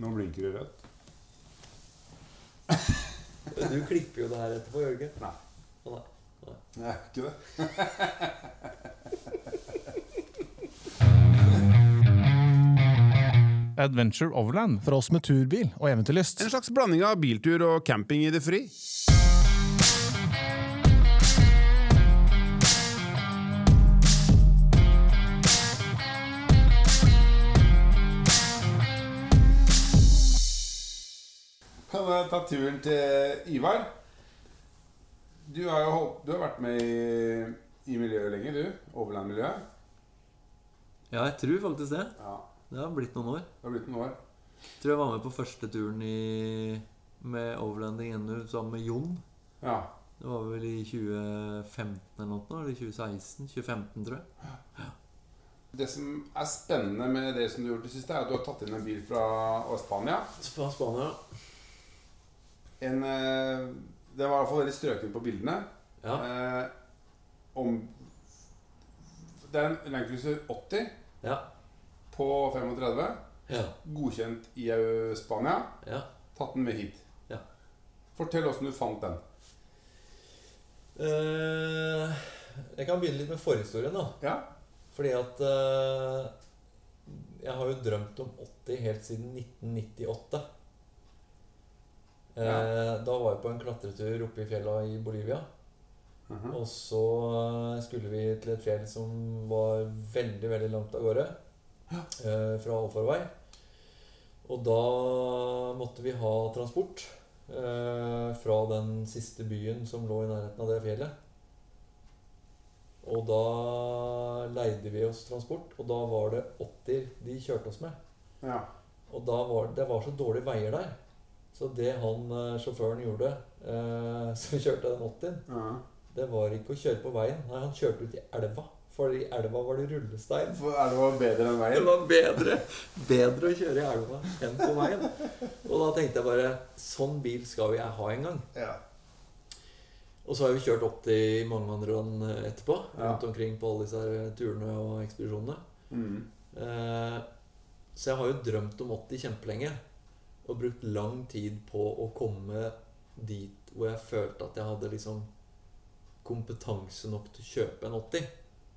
Nå blinker det rødt. Du klipper jo det her etterpå, gjør du ikke? Nei. Å, nei. Nei, ikke det. Adventure Overland. For oss med turbil og eventyrlyst. En slags blanding av biltur og camping i det fri. Ta turen til Ivar? Du har jo holdt, du har vært med i, i miljøet lenge, du. Overland-miljøet. Ja, jeg tror faktisk det. Ja, Det har blitt noen år. det har blitt noen år. Jeg Tror jeg var med på første turen i, med Overlanding NU sammen med Jon. Ja. Det var vel i 2015 eller noe, eller 2016? 2015, tror jeg. Det som er spennende med det som du har gjort det siste, er at du har tatt inn en bil fra Spania. Sp- Spania. En, eh, det var i hvert fall veldig strøken på bildene. Ja. Eh, om Det er en Landcruiser 80 Ja. på 35. Ja. Godkjent i Spania. ja. Tatt den med hit. Ja. Fortell åssen du fant den. Eh, jeg kan begynne litt med forhistorien, da. Ja. Fordi at eh, Jeg har jo drømt om 80 helt siden 1998. Eh, Da var jeg på en klatretur oppe i fjella i Bolivia. Mhm. Og så eh, skulle vi til et fjell som var veldig, veldig langt av gårde. Eh, fra allfarvei. Og da måtte vi ha transport eh, fra den siste byen som lå i nærheten av det fjellet. Og da leide vi oss transport, og da var det 80 de kjørte oss med. ja. Og var det var så dårlige veier der. Så det han eh, sjåføren gjorde, eh, som kjørte den 80-en, Ja. det var ikke å kjøre på veien. Nei, han kjørte ut i elva. For i elva var det rullestein. For elva var bedre enn veien? Det var bedre, bedre å kjøre i elva enn på veien. Og da tenkte jeg bare Sånn bil skal jeg ha en gang. Ja. Og så har vi kjørt 80 mange andre land etterpå. Ja. Rundt omkring på alle disse her turene og ekspedisjonene. Mm. Eh, så jeg har jo drømt om 80 kjempelenge. Og brukt lang tid på å komme dit hvor jeg følte at jeg hadde liksom kompetanse nok til å kjøpe en 80.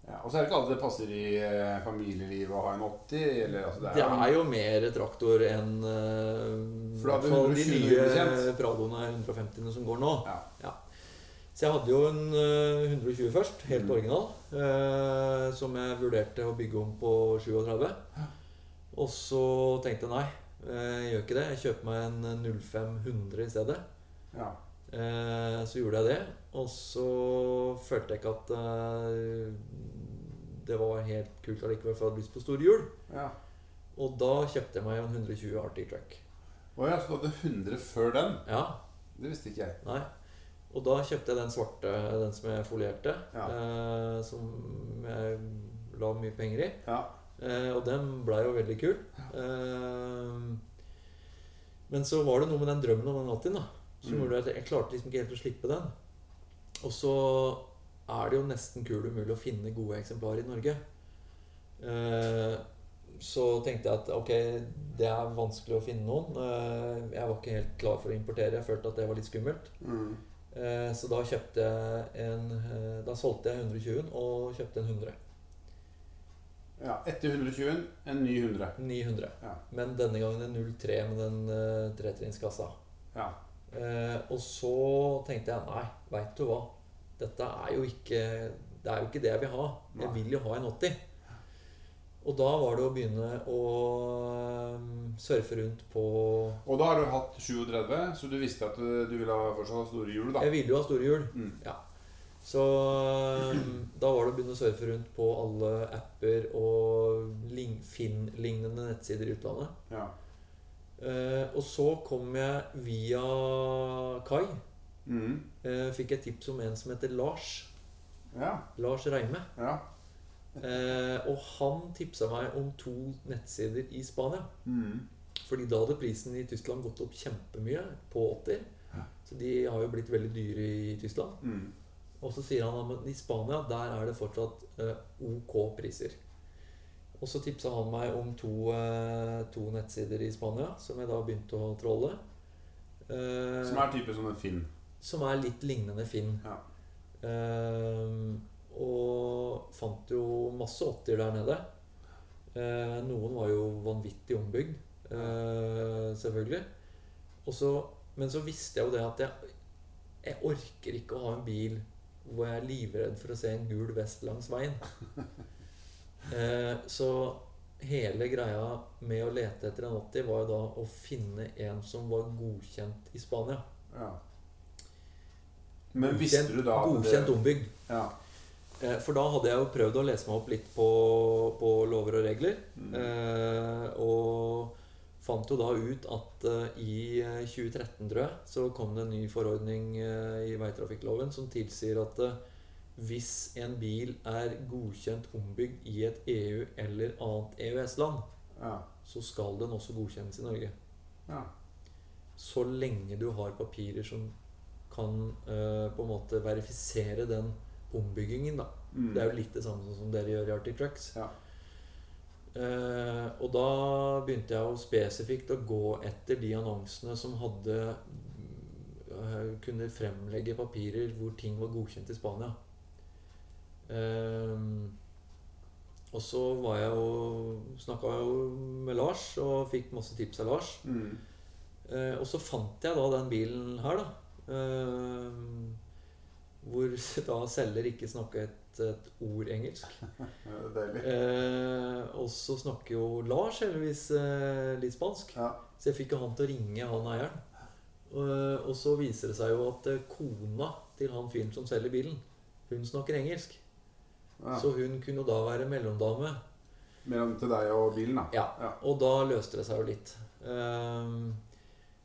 ja. Og så er det ikke alltid det passer i eh, familielivet å ha en 80. Eller, altså, Det er jo mer traktor enn uh, For de 120 nye. Pradoene 150-ene som går nå. Ja. Så jeg hadde jo en eh, 120 først, helt Mm. original, eh, som jeg vurderte å bygge om på 37. Og så tenkte jeg nei, eh, jeg gjør ikke det. Jeg kjøper meg en 0500 i stedet. Ja. Eh, så gjorde jeg det, og så følte jeg ikke at eh, det var helt kult allikevel, for jeg hadde lyst på store hjul. ja. Og da kjøpte jeg meg en 120 Arctic Track. Å ja, så du hadde 100 før den? Ja, Det visste ikke jeg. nei. Og da kjøpte jeg den svarte, den som jeg folierte, Ja. eh, som jeg la mye penger i. Ja. Eh, og den blei jo veldig kul. Eh, men så var det noe med den drømmen om den 80-en da, som Mm. gjorde at jeg klarte liksom ikke helt å slippe den. Og så er det jo nesten kul umulig å finne gode eksemplarer i Norge. Eh, så tenkte jeg at ok, det er vanskelig å finne noen. Eh, jeg var ikke helt klar for å importere. Jeg følte at det var litt skummelt. Mm. Eh, så da kjøpte jeg en Da solgte jeg 120-en og kjøpte en 100. ja. Etter 120 en ny 100. 900. Ja. Men denne gangen en 03 med den uh, tretrinnskassa. Ja. Uh, og så tenkte jeg nei, veit du hva. Dette er jo ikke Det er jo ikke det jeg vil ha. Jeg vil jo ha en 80. Og da var det å begynne å eh, surfe rundt på Og da har du hatt 37, så du visste at du, du ville ha fortsatt ha store hjul, da. Jeg ville jo ha store hjul. Mm. Ja. Så um, da var det å begynne å surfe rundt på alle apper og Finn-lignende nettsider i utlandet. Ja. Uh, og så kom jeg via Kai. Mm. Uh, fikk jeg tips om en som heter Lars. Ja. Lars Reime. Ja. uh, og han tipsa meg om to nettsider i Spania. Mm. Fordi da hadde prisen i Tyskland gått opp kjempemye på 80. Ja. Så de har jo blitt veldig dyre i Tyskland. Mm. Og så sier han at i Spania der er det fortsatt eh, ok priser. Og så tipsa han meg om to, eh, to nettsider i Spania som jeg da begynte å trolle. Eh, Som er type sånn en Finn. som er litt lignende Finn. Ja. Eh, og fant jo masse 80-er der nede. Eh, noen var jo vanvittig ombygd, eh, selvfølgelig. Så, men så visste jeg jo det at jeg, jeg orker ikke å ha en bil hvor jeg er livredd for å se en gul vest langs veien. Eh, så hele greia med å lete etter en 80 var jo da å finne en som var godkjent i Spania. Ja. Men visste du da Godkjent det, ombygd. ja. Eh, For da hadde jeg jo prøvd å lese meg opp litt på, på lover og regler. Mm. Eh, og fant jo da ut at eh, i eh, 2013, tror jeg, så kom det en ny forordning eh, i veitrafikkloven som tilsier at eh, hvis en bil er godkjent ombygd i et EU- eller annet EØS-land, Ja. så skal den også godkjennes i Norge. ja. Så lenge du har papirer som kan uh, på en måte verifisere den ombyggingen, da. Mm. Det er jo litt det samme som dere gjør i Arctic Trucks. Ja. Eh, og da begynte jeg jo spesifikt å gå etter de annonsene som hadde eh, kunne fremlegge papirer hvor ting var godkjent i Spania. Eh, og så var jeg jo snakka jo med Lars og fikk masse tips av Lars. Mm. Eh, og så fant jeg da den bilen her, da. Eh, hvor da selger ikke snakket et ord engelsk. Eh, og så snakker jo Lars heldigvis eh, litt spansk. Ja. Så jeg fikk jo han til å ringe han eieren. Og, og så viser det seg jo at eh, kona til han fyren som selger bilen, hun snakker engelsk. Ja. Så hun kunne da være mellomdame. Mellom til deg og bilen, da. Ja. Ja. Og da løste det seg jo litt. Ehm,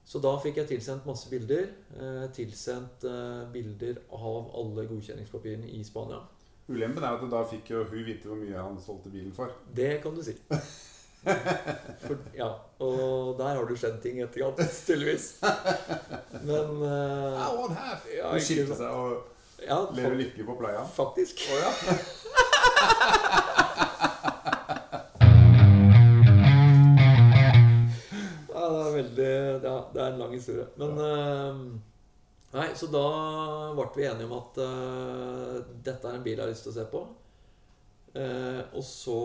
så da fikk jeg tilsendt masse bilder. Eh, tilsendt eh, bilder av alle godkjenningspapirene i Spania. Ulempen er at da fikk jo hun vite hvor mye han solgte bilen for. Det kan du si. For, ja, og der har du skjedd ting etter etterkant, tydeligvis. Men uh, I want half. Ja, Hun skilte seg og ja, lever lykkelig på playa. faktisk. Oh, ja. Ja, det er veldig Ja, det er en lang historie. Men eh, Nei, så da ble vi enige om at uh, dette er en bil jeg har lyst til å se på. Uh, og så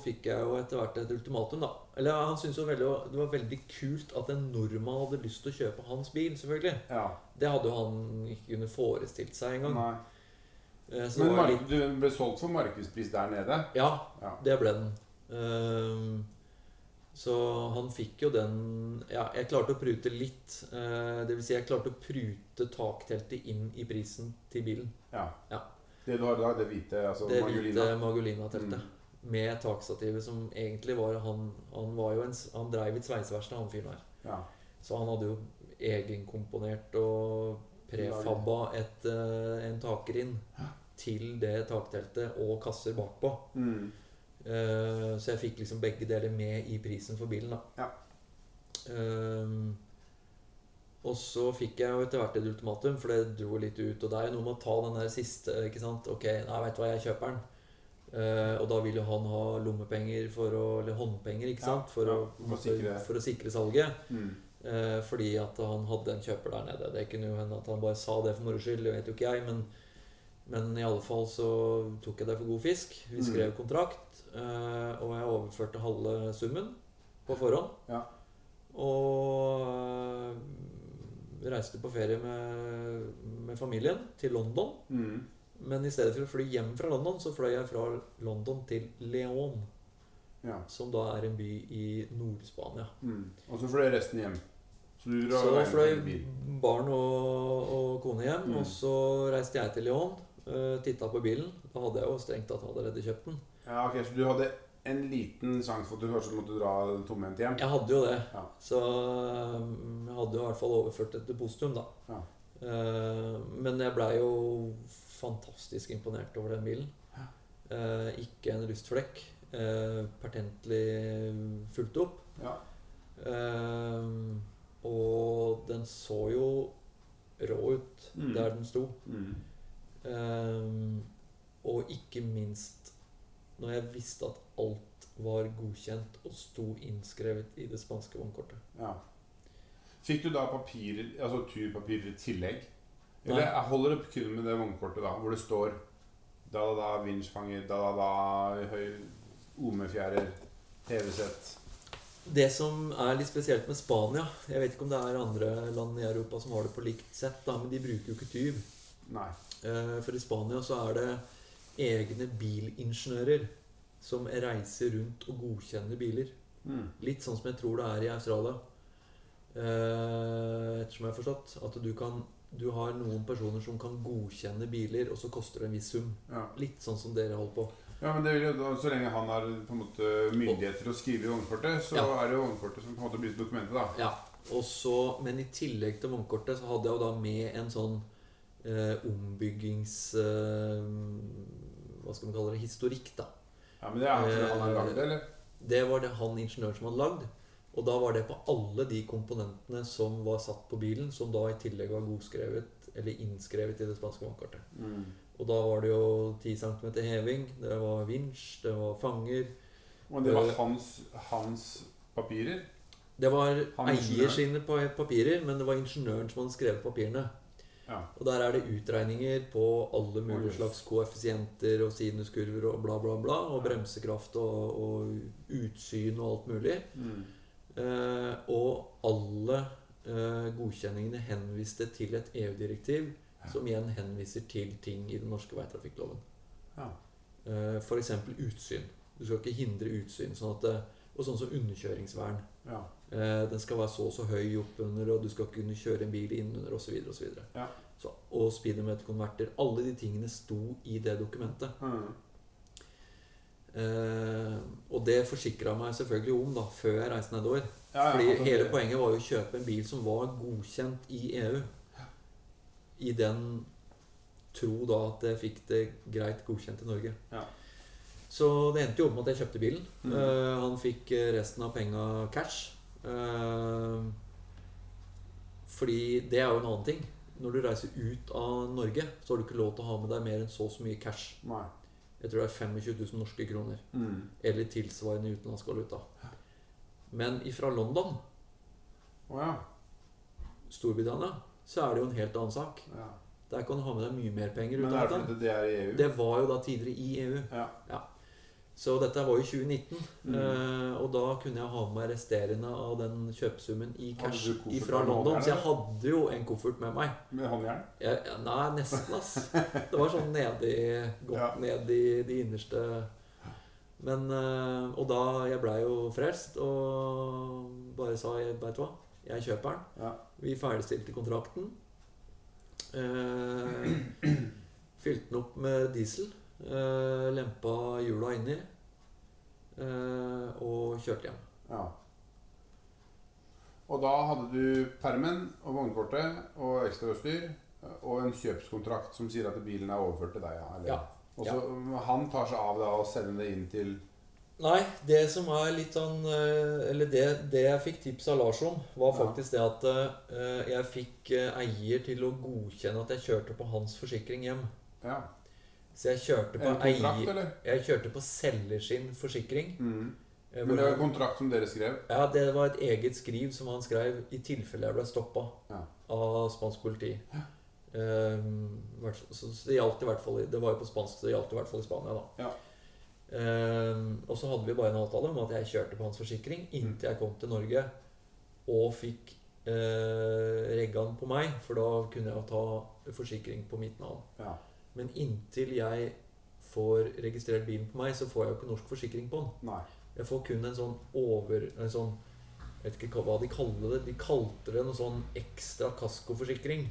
fikk jeg jo etter hvert et ultimatum, da. Eller han syntes jo veldig, det var veldig kult at en nordmann hadde lyst til å kjøpe hans bil, selvfølgelig. ja. Det hadde jo han ikke kunnet forestilt seg engang. Så Men var litt, du ble solgt for markedspris der nede? ja, Ja. det ble den. Ehm, så han fikk jo den Ja, jeg klarte å prute litt. Eh, det vil si, jeg klarte å prute takteltet inn i prisen til bilen. ja. Ja. Det du har i dag, det hvite altså det hvite Magolina-teltet. Med takstativet som egentlig var Han, han var jo en, Han drev et sveiseverksted, han fyren her. Ja. Så han hadde jo egenkomponert og prefabba et, eh, en takrinn til det takteltet og kasser bakpå. Mm. Eh, så jeg fikk liksom begge deler med i prisen for bilen. da Ja. Ehm, Og så fikk jeg jo etter hvert et ultimatum, for det dro litt ut. Og det er jo noe med å ta den der siste ikke sant? Ok, nei, vet du hva, jeg kjøper den. Uh, og da vil jo han ha lommepenger for å Eller håndpenger, ikke sant? For, ja, å, for å sikre- for å sikre salget. Mm. Uh, fordi at han hadde en kjøper der nede. Det kunne jo hende at han bare sa det for moro skyld, det vet jo ikke jeg. Men, men i alle fall så tok jeg det for god fisk. Vi Mm. skrev kontrakt, og jeg overførte halve summen på forhånd. Ja. Og eh, reiste på ferie med, med familien til London. Mm. Men i stedet for å fly hjem fra London, så fløy jeg fra London til León. Ja. Som da er en by i Nord-Spania. Mm. Og så fløy resten hjem. Så Så fløy barn og, og kone hjem, Mm. og så reiste jeg til Lyon. Uh, titta på bilen. Da hadde jeg jo strengt tatt allerede kjøpt den. Ja, ok, Så du hadde en liten sjanse for at du kanskje måtte dra tomhendt hjem? Jeg hadde jo det. Ja. Så um, jeg hadde jo i hvert fall overført et depositum, da. Ja. Uh, men jeg blei jo fantastisk imponert over den bilen. Ja. ikke en rustflekk. Uh, pertentlig fulgt opp. Ja. Og den så jo rå ut Mm. der den sto. Mm. Og ikke minst når jeg visste at alt var godkjent og sto innskrevet i det spanske vognkortet. Ja. Fikk du da papirer, altså turpapirer i tillegg? Eller holder det kun med det vognkortet da, hvor det står da da da, vinsjfanger, da da da, høy, omefjærer, hevesett Det som er litt spesielt med Spania Jeg vet ikke om det er andre land i Europa som har det på likt sett, da, men de bruker jo ikke tyv. Nei. Eh, For i Spania så er det egne bilingeniører som reiser rundt og godkjenner biler. Mm. Litt sånn som jeg tror det er i Australia. Eh, ettersom jeg har forstått. At du, kan, du har noen personer som kan godkjenne biler, og så koster det en viss sum. Ja. Litt sånn som dere holder på. ja, men det vil jo, da- så lenge han har på en måte myndighet til å skrive i vognkortet, så Ja. er det vognkortet som på en måte blir dokumentet, da. Ja, og så, Men i tillegg til vognkortet så hadde jeg jo da med en sånn eh, ombyggings... Eh, hva skal man kalle det? Historikk, da. Ja, Men det er det han har lagd eller? Det var det han ingeniøren som hadde lagd. Og da var det på alle de komponentene som var satt på bilen, som da i tillegg var godskrevet eller innskrevet i det spanske vannkartet. Mm. Og da var det jo 10 cm heving, det var vinsj, det var fanger Og det var Eh. hans, hans papirer? Det var eier sine papirer, men det var ingeniøren som hadde skrevet papirene. Ja. Og der er det utregninger på alle mulige slags koeffisienter og sinuskurver og bla, bla, bla. Og bremsekraft og, og utsyn og alt mulig. Mm. Eh, og alle eh, godkjenningene henviste til et EU-direktiv, Ja. som igjen henviser til ting i den norske veitrafikkloven. Ja. Eh, F.eks. utsyn. Du skal ikke hindre utsyn. Sånn at og sånn som underkjøringsvern. ja. Eh, den skal være så og så høy oppunder, og du skal kunne kjøre en bil innunder osv. videre Ja. Så, og speedometerkonverter. Alle de tingene sto i det dokumentet. Mm. Eh, og det forsikra meg selvfølgelig om da, før jeg reiste nedover. Ja, ja, Fordi hele poenget var jo å kjøpe en bil som var godkjent i EU. I den tro da at jeg fikk det greit godkjent i Norge. Ja. Så det endte jo opp med at jeg kjøpte bilen. Mm. Eh, han fikk resten av penga cash. Eh, fordi det er jo en annen ting. Når du reiser ut av Norge, så har du ikke lov til å ha med deg mer enn så og så mye cash. Nei. Jeg tror det er 25 000 norske kroner. Mm. Eller tilsvarende utenlandsk valuta. Men ifra London, oh, ja. Storbritannia, så er det jo en helt annen sak. ja. Der kan du ha med deg mye mer penger. Men er det det er i EU? Det var jo da tidligere i EU. Ja. Så dette var jo 2019. Mm. eh, og da kunne jeg ha med meg resterende av den kjøpesummen i cash fra London. Så jeg hadde jo en koffert med meg. Med håndjern? Nei, nesten, ass. Det var sånn nedi Godt Ja. ned i de innerste Men eh, Og da Jeg blei jo frelst og bare sa Veit du hva, jeg kjøper den. Ja. Vi ferdigstilte kontrakten. Eh, fylte den opp med diesel. Eh, lempa hjula inni. uh, og kjørte hjem. ja. Og da hadde du permen og vognkortet og ekstrautstyr og en kjøpskontrakt som sier at bilen er overført til deg. Ja, eller? Ja. Og så Han tar seg av det og sender det inn til Nei, det som er litt sånn eh, Eller det, det jeg fikk tips av Lars om, var Ja. faktisk det at uh, jeg fikk eh, eier til å godkjenne at jeg kjørte på hans forsikring hjem. Ja. Så jeg kjørte på kontrakt, eier eller? Jeg kjørte på selger sin forsikring. Mm. eh, Men det var en kontrakt som dere skrev? Ja, det var et eget skriv som han skrev i tilfelle jeg ble stoppa Ja. av spansk politi. Ja. Um, så så det gjaldt i hvert fall Det var jo på spansk, så det gjaldt i hvert fall i Spania, da. Ja. Um, og så hadde vi bare en avtale om at jeg kjørte på hans forsikring inntil jeg kom til Norge og fikk uh, regga den på meg, for da kunne jeg jo ta forsikring på mitt navn. Ja. Men inntil jeg får registrert bilen på meg, så får jeg jo ikke norsk forsikring på den. Nei. Jeg får kun en sånn over En sånn Jeg vet ikke hva de kaller det. De kalte det noe sånn ekstra kaskoforsikring.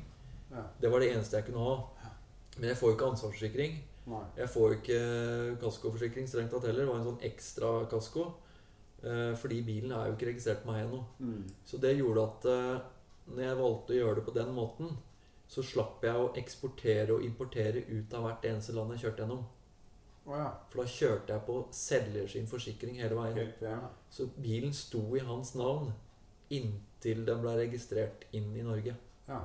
Ja. Det var det eneste jeg kunne ha. Men jeg får jo ikke ansvarsforsikring. Nei. Jeg får jo ikke kaskoforsikring strengt tatt heller. Det var en sånn ekstra kasko. Eh, fordi bilen er jo ikke registrert på meg ennå. Mm. Så det gjorde at eh, når jeg valgte å gjøre det på den måten, så slapp jeg å eksportere og importere ut av hvert eneste land jeg kjørte gjennom. Oh, ja. For da kjørte jeg på selger sin forsikring hele veien. Helt ja. Så bilen sto i hans navn inntil den ble registrert inn i Norge. ja.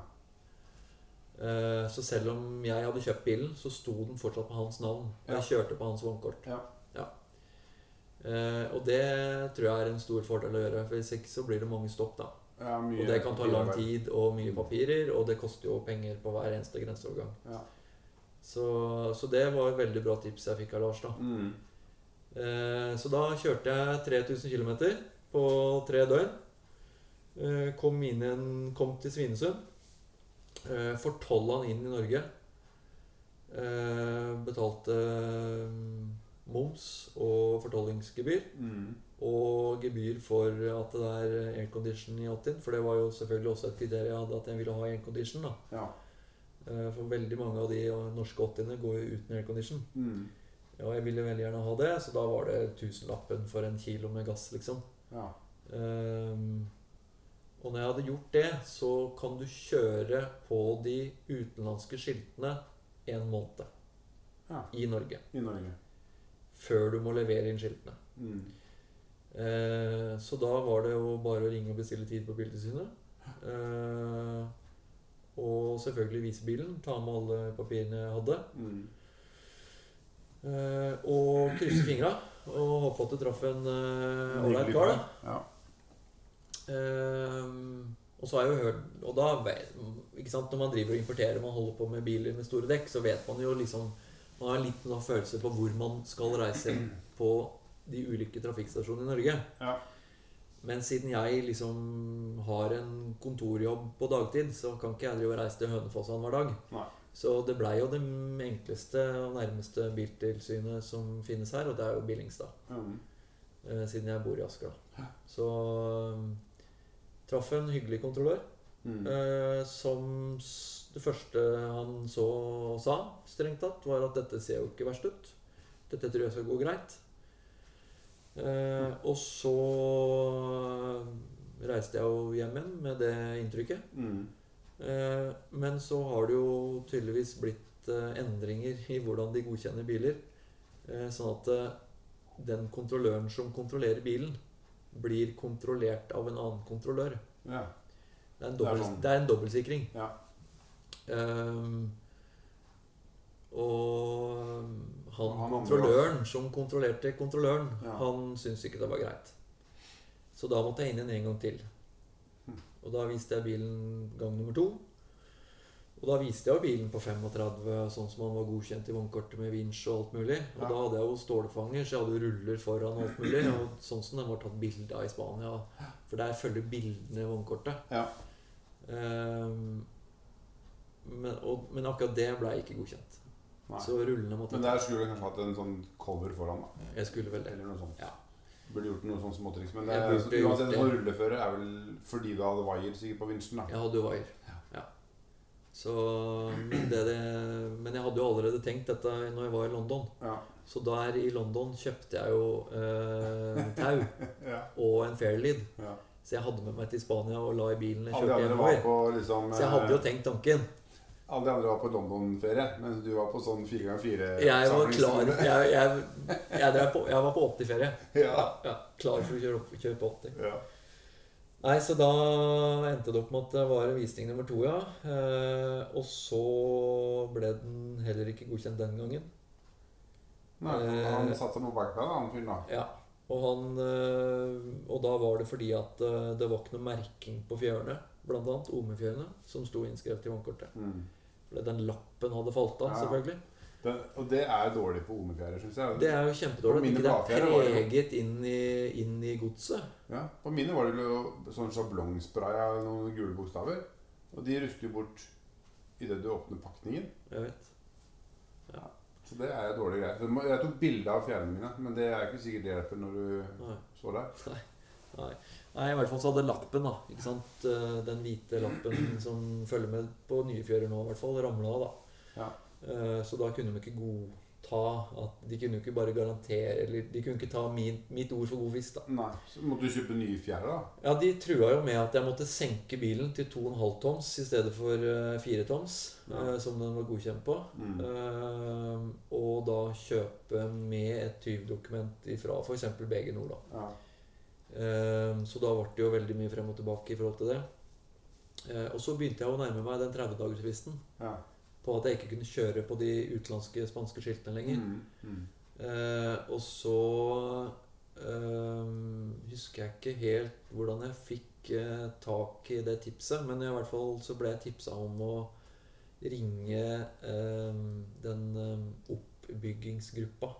Eh, Så selv om jeg hadde kjøpt bilen, så sto den fortsatt på hans navn. Og jeg kjørte på hans vognkort. Ja. Eh, og det tror jeg er en stor fordel å gjøre, for hvis ikke så blir det mange stopp. da. Ja, mye Og det kan ta lang tid og mye papirer, og det koster jo penger på hver eneste grenseovergang. Ja. Så, så det var et veldig bra tips jeg fikk av Lars. da. Mm. Eh, så da kjørte jeg 3000 km på tre døgn. Eh, kom, igjen, kom til Svinesund. Eh, fortolla han inn i Norge. Eh, betalte mm, moms og fortollingsgebyr. Mm. Og gebyr for at det er aircondition i Altinn. For det var jo selvfølgelig også et kriterium jeg hadde, at jeg ville ha aircondition. da. Ja. Eh, For veldig mange av de norske 80-ene går jo uten aircondition. Mm. Ja, jeg ville veldig gjerne ha det, så da var det tusenlappen for en kilo med gass, liksom. ja. Um, og når jeg hadde gjort det, så kan du kjøre på de utenlandske skiltene en måned Ja. i Norge. I Norge. Før du må levere inn skiltene. Mm. Eh, så da var det jo bare å ringe og bestille tid på Biltilsynet. Eh, og selvfølgelig vise bilen. Ta med alle papirene jeg hadde. Mm. Eh, og krysse fingra og håpe at du traff en ålreit eh, kar. Ja. Ehm, og så har jeg jo hørt Og da ikke sant, Når man driver og importerer Man holder på med biler med store dekk, så vet man jo liksom Man har en liten følelse på hvor man skal reise på de ulike trafikkstasjonene i Norge. Ja. Men siden jeg liksom har en kontorjobb på dagtid, så kan ikke jeg drive og reise til Hønefoss annenhver dag. Nei. Så det blei jo det enkleste og nærmeste biltilsynet som finnes her, og det er jo Billingstad. Mm. eh, siden jeg bor i Asker. da. Så um, traff en hyggelig kontrollør. Mm. eh, som det første han så og sa, strengt tatt, var at dette ser jo ikke verst ut. Dette tror jeg skal gå greit. Eh, og så reiste jeg jo hjem igjen med det inntrykket. Mm. Eh, men så har det jo tydeligvis blitt eh, endringer i hvordan de godkjenner biler. Eh, sånn at eh, den kontrolløren som kontrollerer bilen, blir kontrollert av en annen kontrollør. Ja. Det er en, Det er sånn. det er en dobbeltsikring. Ja. Ehm, og han, Han kontrolløren som kontrollerte kontrolløren, Ja. han syntes ikke det var greit. Så da måtte jeg inn igjen en gang til. Hm. Og da viste jeg bilen gang nummer to. Og da viste jeg jo bilen på 35, sånn som han var godkjent i vognkortet med vinsj og alt mulig. Og Ja. da hadde jeg jo stålfanger, så jeg hadde jo ruller foran og alt mulig. Og sånn som den var tatt bilde av i Spania. For der følger bildene i vognkortet. Ja. Um, men, og, men akkurat det ble ikke godkjent. Nei. Så rullene måtte Men der skulle du kanskje hatt en sånn cover foran, da. Jeg skulle vel det. Eller noe sånt. Ja. Burde gjort noe sånn småtriks. Men det, gjort uansett, sånn rulleføre er vel fordi du hadde wire sikkert på vinsjen, da. Jeg hadde jo wire. Ja. Så men, det, det, men jeg hadde jo allerede tenkt dette når jeg var i London. Ja. Så der i London kjøpte jeg jo eh, tau ja. og en fairlead. ja. Så jeg hadde med meg til Spania og la i bilen kjørte hjemover. liksom Så jeg hadde jo eh, tenkt tanken. Alle de andre var på London-ferie, mens du var på sånn fire ganger fire Jeg var klar. Jeg, jeg, jeg, på, jeg var på 80-ferie. Ja. Ja, klar for å kjøre, opp, kjøre på 80. ja. Nei, så da endte det opp med at det var en visning nummer to, ja. Eh, og så ble den heller ikke godkjent den gangen. Nei, han Eh. satte seg på bakbeina, han fyren da. Ja. Og, han, eh, og da var det fordi at eh, det var ikke noe merking på fjørene, annet OME-fjørene, som sto innskrevet i vognkortet. Mm. Fordi den lappen hadde falt av, Ja. selvfølgelig. Det, og det er dårlig på OME-fjærer, syns jeg. Det er jo kjempedårlig at ikke det er preget inn i, inn i godset. Ja, På mine var det jo sånn sjablongspray av noen gule bokstaver. Og de ruster jo bort idet du åpner pakningen. Jeg vet. Så det er dårlig greie. Jeg tok bilde av fjærene mine, men det er ikke sikkert det hjelper når du Nei. står der. Nei. Nei, i hvert fall så hadde lappen, da. Ikke sant? Eh, Den hvite lappen som følger med på nye fjører nå, i hvert fall, ramla av, da. Ja. Eh, Så da kunne de ikke godta at De kunne ikke bare garantere Eller de kunne ikke ta min, mitt ord for god fisk, da. Nei, Så måtte du kjøpe nye fjærer, da. Ja, de trua jo med at jeg måtte senke bilen til 2,5 toms i stedet for eh, 4 toms, Ja. eh, som den var godkjent på. Mm. Eh, og da kjøpe med et tyvdokument fra f.eks. BG Nord. Da. Ja. Eh, så da ble det jo veldig mye frem og tilbake i forhold til det. Eh, og så begynte jeg å nærme meg den 30-dagersfristen ja. på at jeg ikke kunne kjøre på de utenlandske spanske skiltene lenger. Mm. Mm. Eh, og så husker jeg ikke helt hvordan jeg fikk eh, tak i det tipset, men i hvert fall så ble jeg tipsa om å ringe den oppbyggingsgruppa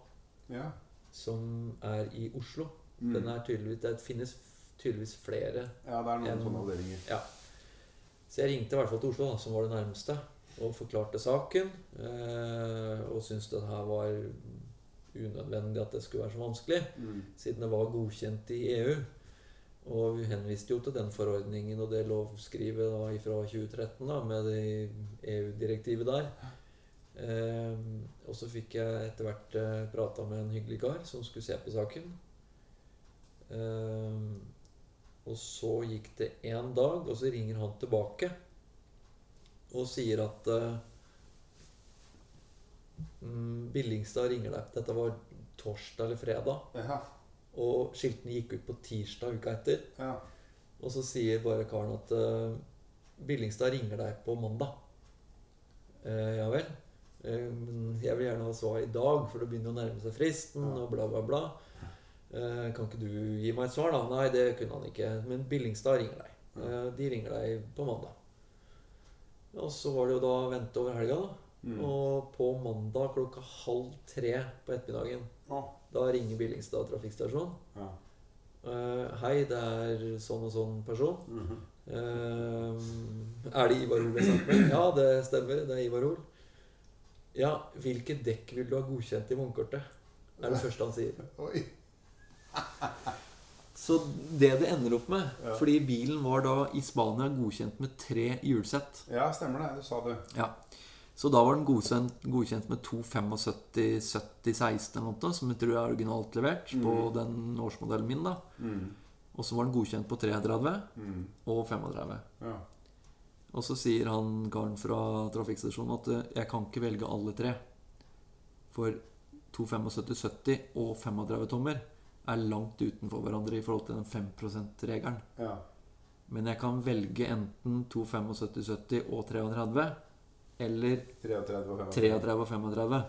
Ja. som er i Oslo. Mm. Den er tydeligvis, det finnes tydeligvis flere ja, det er noen En- sånne avdelinger. Så jeg ringte i hvert fall til Oslo, da, som var det nærmeste, og forklarte saken. Eh, og syntes det her var unødvendig at det skulle være så vanskelig, Mm. siden det var godkjent i EU. Og vi henviste jo til den forordningen og det lovskrivet da fra 2013 da, med det EU-direktivet der. Eh, og så fikk jeg etter hvert eh, prata med en hyggelig kar som skulle se på saken. Eh, og så gikk det én dag, og så ringer han tilbake og sier at eh, mm, Billingstad ringer deg. Dette var torsdag eller fredag. Ja. Og skiltene gikk ut på tirsdag uka etter. ja. Og så sier bare karen at eh, Billingstad ringer deg på mandag. Eh, ja vel. Men jeg vil gjerne ha svar i dag, for det begynner å nærme seg fristen, Ja. og bla, bla, bla. Eh, kan ikke du gi meg et svar, da? Nei, det kunne han ikke. Men Billingstad ringer deg. Eh, de ringer deg på mandag. Og så var det jo da vente over helga, da. Mm. Og på mandag klokka halv tre på ettermiddagen, ah. da ringer Billingstad trafikkstasjon. ja. Uh, hei, det er sånn og sånn person. Mm -hmm. uh, er det Ivar Hoel jeg snakker med? Ja, det stemmer. Det er Ivar Hoel. Ja, hvilke dekk vil du ha godkjent i vognkortet? Er det første han sier. Oi. Så det det ender opp med Ja. Fordi bilen var da i Spania godkjent med tre hjulsett. Ja, stemmer det. Du sa det. Ja. Så da var den godkjent, godkjent med to 75 70 16 eller noe, som jeg tror er originalt levert på den årsmodellen min. da Mm. Og så var den godkjent på 33 Mm. og 35. Ja. Og så sier han karen fra trafikkstasjonen at eh, jeg kan ikke velge alle tre. For 275 70 og 35 tommer er langt utenfor hverandre i forhold til den 5 %-regelen. ja. Men jeg kan velge enten 275 70 og 33 eller 33 og 35. 35.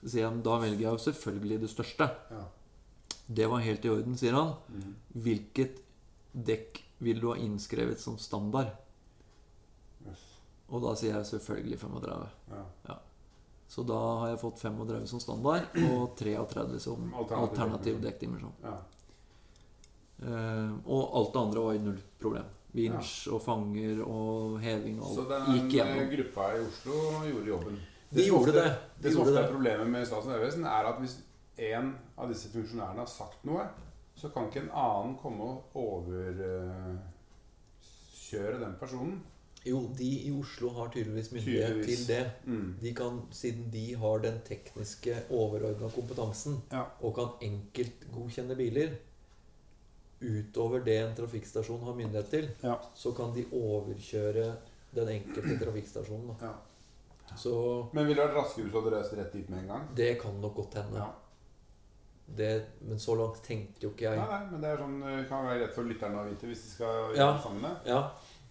Så sier han da velger jeg jo selvfølgelig det største. Ja. Det var helt i orden, sier han. Mm. Hvilket dekk vil du ha innskrevet som standard? Yes. Og da sier jeg selvfølgelig 35. Ja. Så da har jeg fått 35 som standard og 33 som Alternativ dekkdimensjon. Ja. Uh, og alt det andre var null problem. Vinsj og fanger og heving og alt gikk gjennom. Så den gruppa i Oslo gjorde jobben. De gjorde ofte, det. De Det som ofte er problemet med Statens vegvesen, er at hvis en av disse funksjonærene har sagt noe, så kan ikke en annen komme og overkjøre den personen. Jo, de i Oslo har tydeligvis myndighet Tydeligvis. til det. Mm. De kan, siden de har den tekniske overordna kompetansen Ja. og kan enkeltgodkjenne biler utover det en trafikkstasjon har myndighet til, Ja. så kan de overkjøre den enkelte trafikkstasjonen. Ja. Så Men ville det vært raskere hvis du hadde reist rett dit med en gang? det kan nok godt hende. Ja. Det, men så langt tenkte jo ikke jeg. Nei, nei, men det er sånn, kan være rett for lytterne å vite hvis de skal Ja. gjøre sammen det. Ja.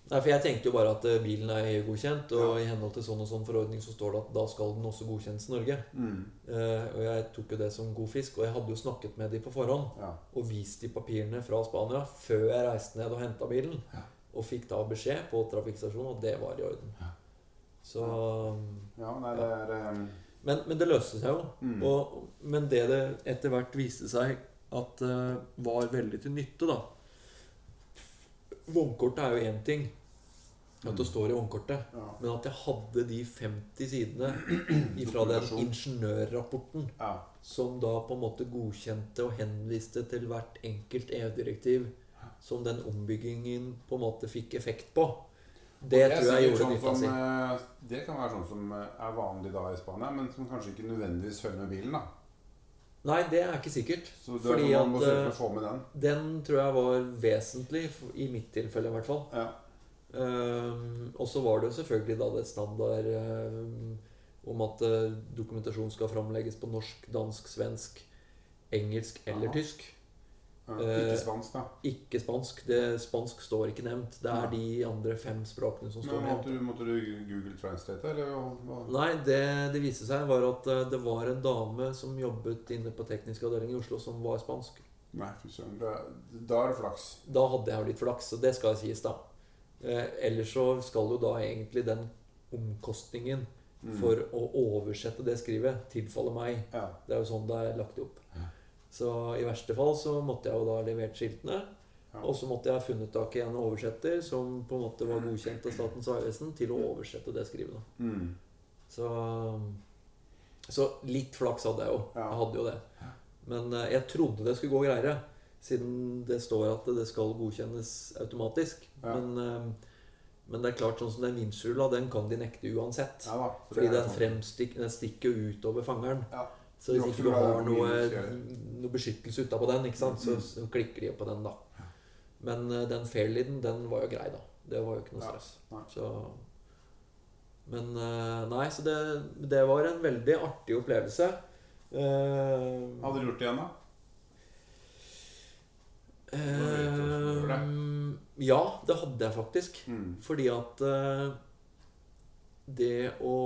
Nei, for jeg tenkte jo bare at eh, bilen er EU-godkjent, og i henhold til sånn og sånn forordning så står det at da skal den også godkjennes i Norge. Mm. Eh, og jeg tok jo det som god fisk, og jeg hadde jo snakket med de på forhånd Ja. og vist de papirene fra Spania før jeg reiste ned og henta bilen. Ja. Og fikk da beskjed på trafikkstasjonen at det var i orden. Ja. Så ja, nei, det er um, men, men det løste seg jo. Mm. Og, men det det etter hvert viste seg at uh, var veldig til nytte, da Vognkortet er jo én ting, at det står i håndkortet. ja. Men at jeg hadde de 50 sidene ifra den ingeniørrapporten ja. som da på en måte godkjente og henviste til hvert enkelt EU-direktiv som den ombyggingen på en måte fikk effekt på. Det er tror jeg gjorde sånn nytta si. eh, Det kan være sånn som eh, er vanlig da i Spania, men som kanskje ikke nødvendigvis følger med bilen. da Nei, det er ikke sikkert. Så det Fordi man må at, eh, å få med den. Den tror jeg var vesentlig, i mitt tilfelle i hvert fall. Ja. Ehm, og så var det jo selvfølgelig da det standard ehm, om at eh, dokumentasjon skal framlegges på norsk, dansk, svensk, engelsk eller Aha. tysk. Eh, ikke spansk, da. Ikke spansk. Det, spansk står ikke nevnt. Det er de andre fem språkene som står Men nevnt. måtte du, måtte du Google Translate, eller? Nei, det det viste seg, var at eh, det var en dame som jobbet inne på teknisk avdeling i Oslo, som var spansk. Nei, fy søren. Da, da er det flaks. Da hadde jeg jo litt flaks, og det skal sies, da. Eh, ellers så skal jo da egentlig den omkostningen Mm. for å oversette det skrivet tilfalle meg. Ja. Det er jo sånn det er lagt opp. Ja. Så i verste fall så måtte jeg jo da levert skiltene. Ja. Og så måtte jeg ha funnet tak i en oversetter som på en måte var godkjent av Statens vegvesen til å oversette det skrivet. Mm. Så, så litt flaks hadde jeg jo. Jeg hadde jo det. Men eh, jeg trodde det skulle gå greiere, siden det står at det skal godkjennes automatisk. Ja. Men, eh, men det er klart, sånn som den vindskjula, den kan de nekte uansett. Ja da. for Fordi den, fremstik, den stikker jo utover fangeren. Ja. Så hvis ikke du har noe, noe beskyttelse utapå den, ikke sant? Så, Mm. så klikker de opp på den, da. Men eh, den fairleaden, den var jo grei, da. Det var jo ikke noe stress. Så Men eh, nei, så det, det var en veldig artig opplevelse. Hadde du gjort det igjen, da? Eh, ja, det hadde jeg faktisk. Mm. Fordi at eh, det å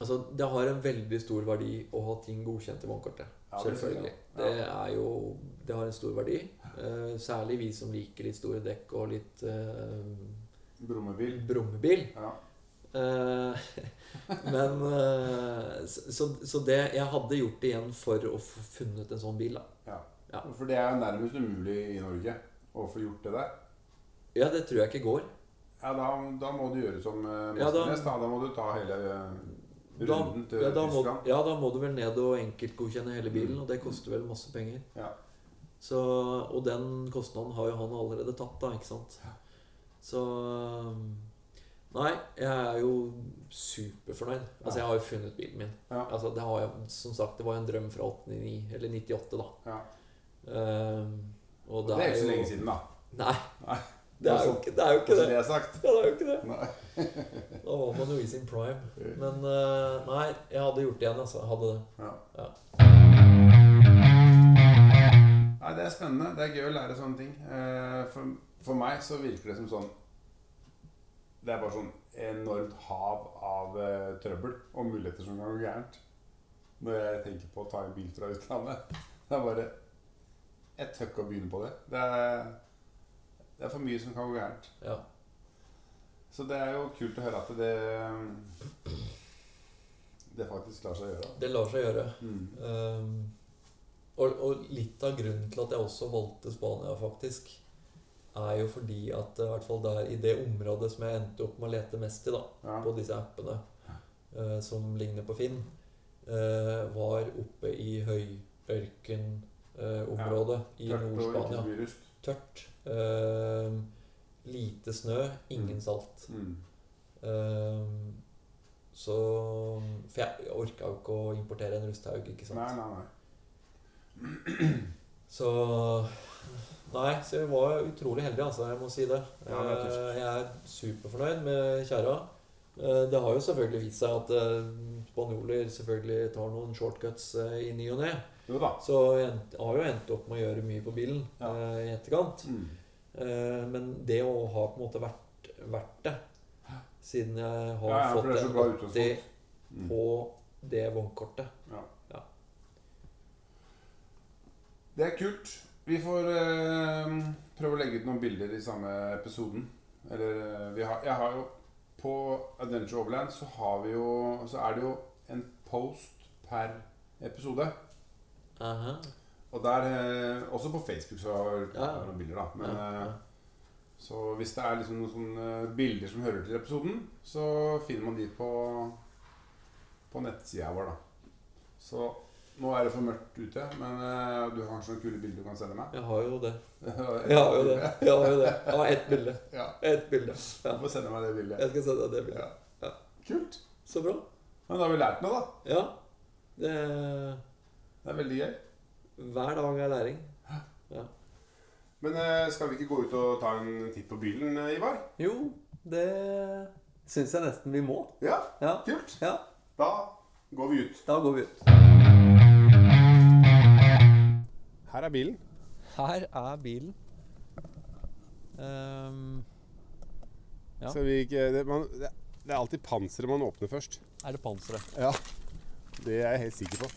Altså, det har en veldig stor verdi å ha ting godkjent i vognkortet. Ja, det. Selvfølgelig. Ja. Det er jo Det har en stor verdi. Eh, særlig vi som liker litt store dekk og litt Brummebil. brummebil. Ja. Men så, så, så det Jeg hadde gjort det igjen for å få funnet en sånn bil, da. Ja. For det er jo nærmest umulig i Norge å få gjort det der. Ja, det tror jeg ikke går. Ja, da, da må du gjøre som uh, Ja, da- da, da må du ta hele eh, runden til ja, da må, ja, da må du vel ned og enkeltgodkjenne hele bilen, og det koster vel masse penger. Ja. Så, og den kostnaden har jo han allerede tatt, da, ikke sant? Så Nei, jeg er jo superfornøyd. Altså, jeg har jo funnet bilen min. Ja. Altså, det har jeg, som sagt, det var en drøm fra 89, eller 98, da. Ja. Ehm, og Det er ikke så lenge siden, da. Nei. Nei. Det er jo ikke det. Er jo ikke det. det. Ja, det er jo ikke det. Da var man jo i sin prime. Men eh, nei, jeg hadde gjort det igjen, altså. Jeg hadde det. Ja. Ja. Nei, det er spennende. Det er gøy å lære sånne ting. Eh, For, for meg så virker det som sånn Det er bare sånn enormt hav av uh, trøbbel og muligheter som kan gå gærent. Når jeg tenker på å ta en bil fra utlandet. Det er bare et tøkk å begynne på det. Det er, det er for mye som kan gå gærent. Ja. Så det er jo kult å høre at det Det faktisk lar seg gjøre. Det lar seg gjøre. Mm. Um, og, og litt av grunnen til at jeg også valgte Spania, faktisk, er jo fordi at i hvert fall der i det området som jeg endte opp med å lete mest i, da, Ja. på disse appene uh, som ligner på Finn, uh, var oppe i høyørkenområdet eh, i Tørt og ikke Nord-Spania. Tørt. Eh, lite snø, ingen Mm. salt. Mm. Eh, så For jeg orka jo ikke å importere en rusthaug, ikke sant. Nei, nei, nei. Så Nei, så jeg var utrolig heldig, altså. Jeg må si det. Ja, det er. Eh, jeg er superfornøyd med kjerra. Eh, Det har jo selvfølgelig vist seg at eh, spanjoler selvfølgelig tar noen shortcuts i ny og ne. Så jeg har jo endt opp med å gjøre mye på bilen Ja. eh, i etterkant. Mm. Eh, Men det å ha på en måte vært, vært det, siden jeg har Ja, fått det en 80. Mm. på det vognkortet Ja. Ja. Det er kult. Vi får eh, prøve å legge ut noen bilder i samme episoden. Eller eh, vi har, Jeg har jo På Adventure Overland så har vi jo Så er det jo en post per episode. Aha. Og der eh, Også på Facebook så har Ja. noen bilder, da. Men ja, ja. eh, Så hvis det er liksom noen sånne bilder som hører til episoden, så finner man de på, på nettsida vår, da. Så nå er det for mørkt ute, men uh, du har kanskje noen kule bilder du kan sende meg? Jeg har jo det. Jeg Jeg har jo det. Jeg har jo det. Jeg har ett bilde. Ja, Ett bilde. Ja. du får sende meg det bildet. Jeg skal sende deg det bildet. Ja. Ja. Kult. Så bra. Men da har vi lært noe, da. Ja. Det, Det er veldig gøy. hver dag er læring. Men eh, skal vi ikke gå ut og ta en titt på bilen, eh, Ivar? Jo, det syns jeg nesten vi må. Ja, Ja. kult. ja. Da går vi ut. Da går vi ut. Her er bilen. Her er bilen. Um, Ja. Så vi ikke, det, man, det, det er alltid panseret man åpner først. er det panseret? Ja. Det er jeg helt sikker på.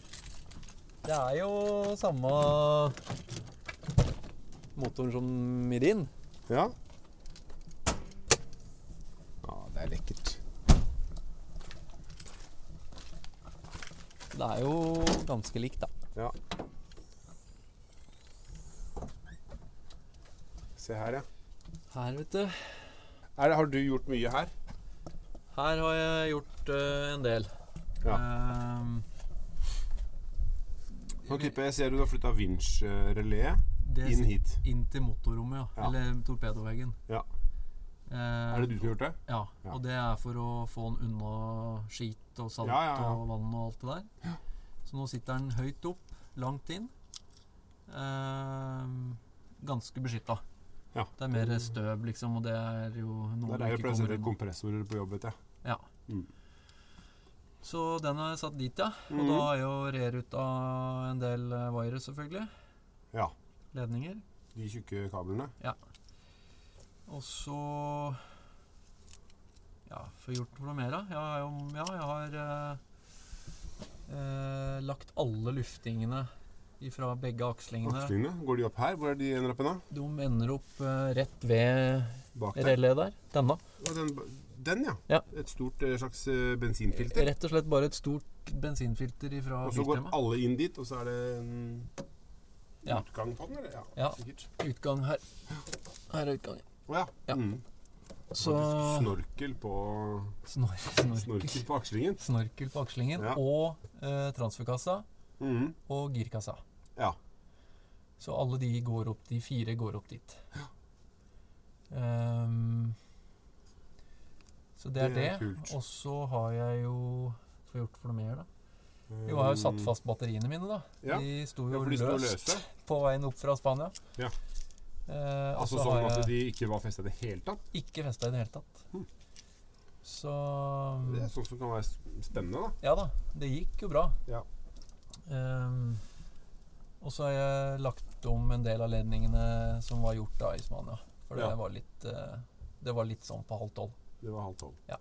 Det er jo samme motoren som i din. Ja. Ja, det er lekkert. Det er jo ganske likt, da. Ja. Se her, ja. Her, vet du. Er det, har du gjort mye her? Her har jeg gjort uh, en del. Ja. Ehm, Nå tipper jeg ser du har flytta vinsjreléet det inn hit. inn til motorrommet, ja. Ja. Eller torpedoveggen. Ja. Eh, Er det du som har gjort det? Ja. Ja. Og det er for å få den unna skit og salt Ja, og vann og alt det der. Så nå sitter den høyt opp, langt inn. Eh, ganske beskytta. Ja. Det er mer støv, liksom, og det er jo noe Der er det du ikke å sette kompressorer på jobb, vet jeg. Ja. Mm. Så den har jeg satt dit, ja. Og mm. da har jeg jo reruta en del eh, wire, selvfølgelig. Ja. Ledninger. De tjukke kablene. Og så Ja, få gjort noe mer, da. Jeg har jo Ja, jeg har eh, eh, lagt alle luftingene fra begge akslingene. Akslingene, går de opp her? Hvor er de ender opp da? De ender opp eh, rett ved der? der. Denne. Ja, den, den, ja. Ja. Et stort eh, slags eh, bensinfilter. Rett og slett bare et stort bensinfilter fra Og så går alle inn dit, og så er det en Ja. utgang på den, eller? Ja, Ja. sikkert. Utgang her. Her er utgangen. Å ja. Ja. Mm. Så Snorkel på snor, snorkel. Snorkel på akslingen. Snorkel på akslingen. Ja. Og eh, transferkassa Mm. og girkassa. Ja. Så alle de går opp, de fire går opp dit. Ehm, så det er det. Det er kult. Og så har jeg jo Få gjort for noe mer, da. Jo, jeg har jo satt fast batteriene mine, da. Mm. Ja. De sto jo ja, løst på veien opp fra Spania. Ja. Eh, Altså sånn at de ikke var festa i det hele tatt. ikke festa i det hele tatt. Hmm. Så Det er sånt som kan være spennende, da. Ja da, det gikk jo bra. Ja. Ehm, og så har jeg lagt om en del av ledningene som var gjort da i Spania. For det Ja. var litt eh, Det var litt sånn på halv tolv. Det var halv tolv. Ja.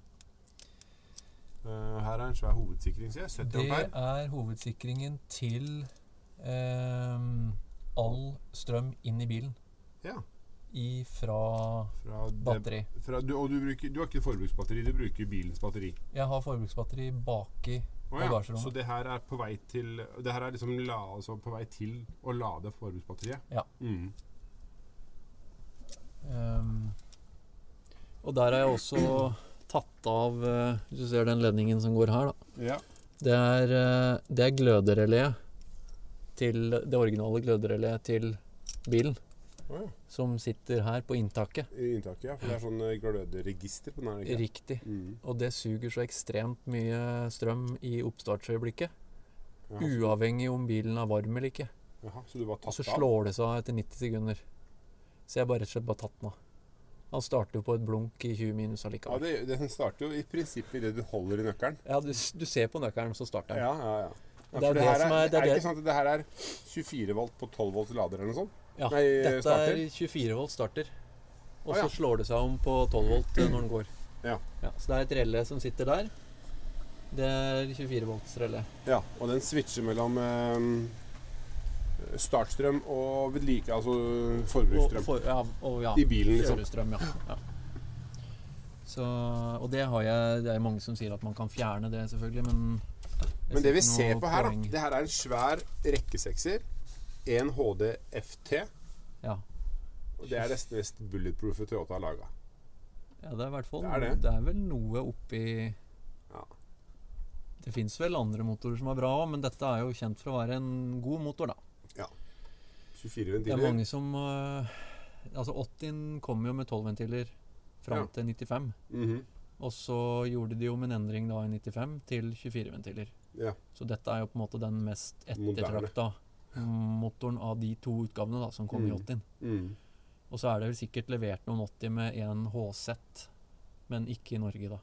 Uh, her er en svær hovedsikring, ser jeg. 70 Det ampere. er hovedsikringen til um, all strøm inn i bilen Ja. I Fra fra batteri. fra, du, og du, bruker, du har ikke forbruksbatteri, du bruker bilens batteri. Jeg har forbruksbatteri baki oh, ja. Bagasjerommet. Så det her er på vei til Det her er liksom la, altså på vei til å lade forbruksbatteriet? Ja. Mm. Ehm, og der har jeg også tatt av eh, Hvis du ser den ledningen som går her, da. ja. Det er, eh, det er gløderelé til Det originale gløderelé til bilen. Oh, ja. Som sitter her på inntaket. I inntaket, ja. For det er sånn eh, gløderegister på den her. ikke? Riktig. Mm. Og det suger så ekstremt mye strøm i oppstartsøyeblikket. Jaha, så, Uavhengig om bilen er varm eller ikke. jaha, så du bare Og så slår det seg av etter 90 sekunder. Så jeg bare rett og slett bare tatt den av. Han starter jo på et blunk i 20 minus Ja, allikevel. det, det starter jo i prinsippet idet du holder i nøkkelen. Ja, du, du ser på nøkkelen, så starter den. Ja, ja, ja. ja Det er det som er- det er er det det- ikke sant at det her er 24 volt på 12 volts lader eller noe sånt? Ja, Nei, dette starter. er 24 volt starter. Og så ja. slår det seg om på 12 volt eh, når den går. Ja. Så det er et relle som sitter der. Det er 24 volts relle. Ja, og den switcher mellom eh, startstrøm og vedlike, altså forbruksstrøm. for, ja, ja, I bilen, liksom. ja. ja. Så, og det har jeg Det er mange som sier at man kan fjerne det, selvfølgelig, men Men det vi ser på her, da. Det her er en svær rekkesekser. En HD FT. Ja. Og det er nesten mest bulletproofe Toyota har laga. ja, det er i hvert fall Det er det. det er vel noe oppi Ja. Det fins vel andre motorer som er bra òg, men dette er jo kjent for å være en god motor, da. 24 Det er mange som uh, Altså 80 kom jo med 12 ventiler fram Ja. til 95. Mhm. Og så gjorde de jo med en endring da i 95 til 24 ventiler. Ja. Så dette er jo på en måte den mest ettertrakta motoren av de to utgavene da som kom i Mm. 80. Mm. Og så er det vel sikkert levert noen 80 med en HZ, men ikke i Norge, da.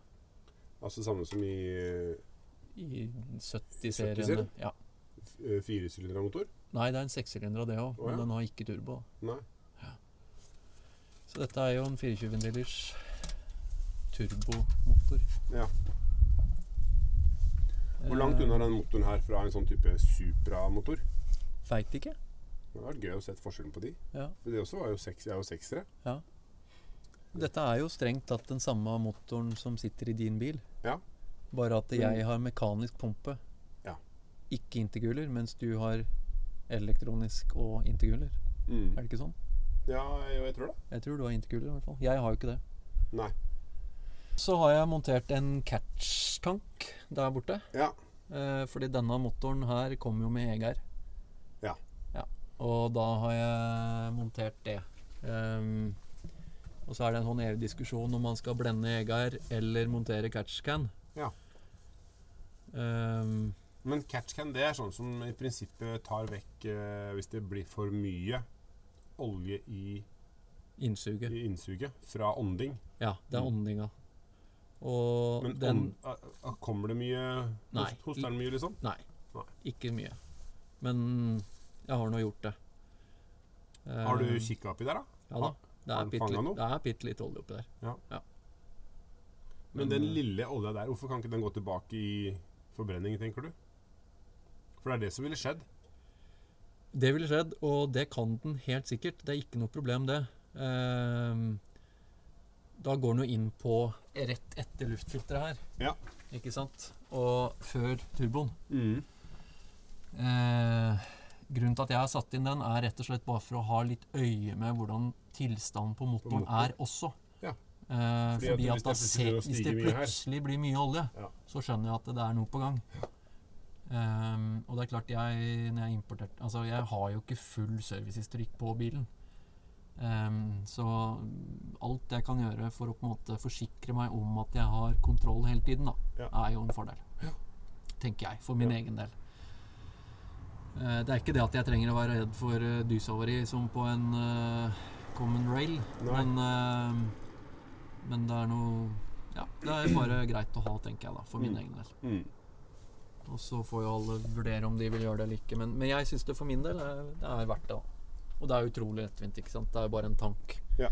Altså samme som i I 70-serien? 70-seriene. Ja. Firesylindermotor? firesylindra motor. Nei, det er en sekssylindere det òg, men den har ikke turbo. Nei. Så dette er jo en 24-ventilers turbomotor. Ja. Hvor langt unna er den motoren her fra en sånn type Supra-motor? Veit ikke. Det hadde vært gøy å se forskjellen på de. Ja. For de også var jo seks, er jo seksere. Dette er jo strengt tatt den samme motoren som sitter i din bil. Ja. Bare at jeg har mekanisk pumpe. Ja. Ikke intercooler, mens du har elektronisk og intercooler. Mm. Er det ikke sånn? Ja, jo, jeg tror det. Jeg tror du har intercooler i hvert fall. Jeg har jo ikke det. Nei. Så har jeg montert en catch-tank der borte. Ja. Eh, fordi denne motoren her kommer jo med EGR. Ja. ja. Og da har jeg montert det. Um, og så er det en sånn evig diskusjon om man skal blende EGR eller montere catch-can. Ja. Ehm, Men catch can det er sånn som i prinsippet tar vekk eh, hvis det blir for mye olje i, innsuget. i innsuget fra ånding. Ja, det er Mm. åndinga. Og Men den ånd, kommer det mye Nei. host, Hoster den mye, liksom? Nei, Nei. ikke mye. Men jeg har nå gjort det. Har du Ehm, kikka oppi der, da? Ja da. Det Har er den bitte fanget litt, noe? det er bitte litt olje oppi der. Men den lille olja der, hvorfor kan ikke den gå tilbake i forbrenning, tenker du? For det er det som ville skjedd. Det ville skjedd, og det kan den helt sikkert. Det er ikke noe problem, det. Ehm, da går den jo inn på rett etter luftfilteret her. Ja. Ikke sant? Og før turboen. Mm. Eh, grunnen til at jeg har satt inn den, er rett og slett bare for å ha litt øye med hvordan tilstanden på motoren motoren. er også. Ja. Eh, Fordi fordi, at at, da hvis det ser, plutselig hvis det plutselig blir mye olje, Ja. så skjønner jeg at det er noe på gang. Ehm, og det er klart, jeg, når jeg importerte Altså, jeg har jo ikke full servicehistorikk på bilen. Um, så alt jeg kan gjøre for å på en måte forsikre meg om at jeg har kontroll hele tiden, da, Ja. er jo en fordel. Tenker jeg, for min Ja. egen del. Uh, det er ikke det at jeg trenger å være redd for uh, dyshavari som på en uh, common rail, Nei. men, eh, men det er noe Ja, det er bare greit å ha, tenker jeg, da, for min Mm. egen del. Mm. Og så får jo alle vurdere om de vil gjøre det eller ikke. Men, men jeg syns det for min del er, det er verdt det. da. Og det er utrolig lettvint. ikke sant? Det er jo bare en tank. Ja.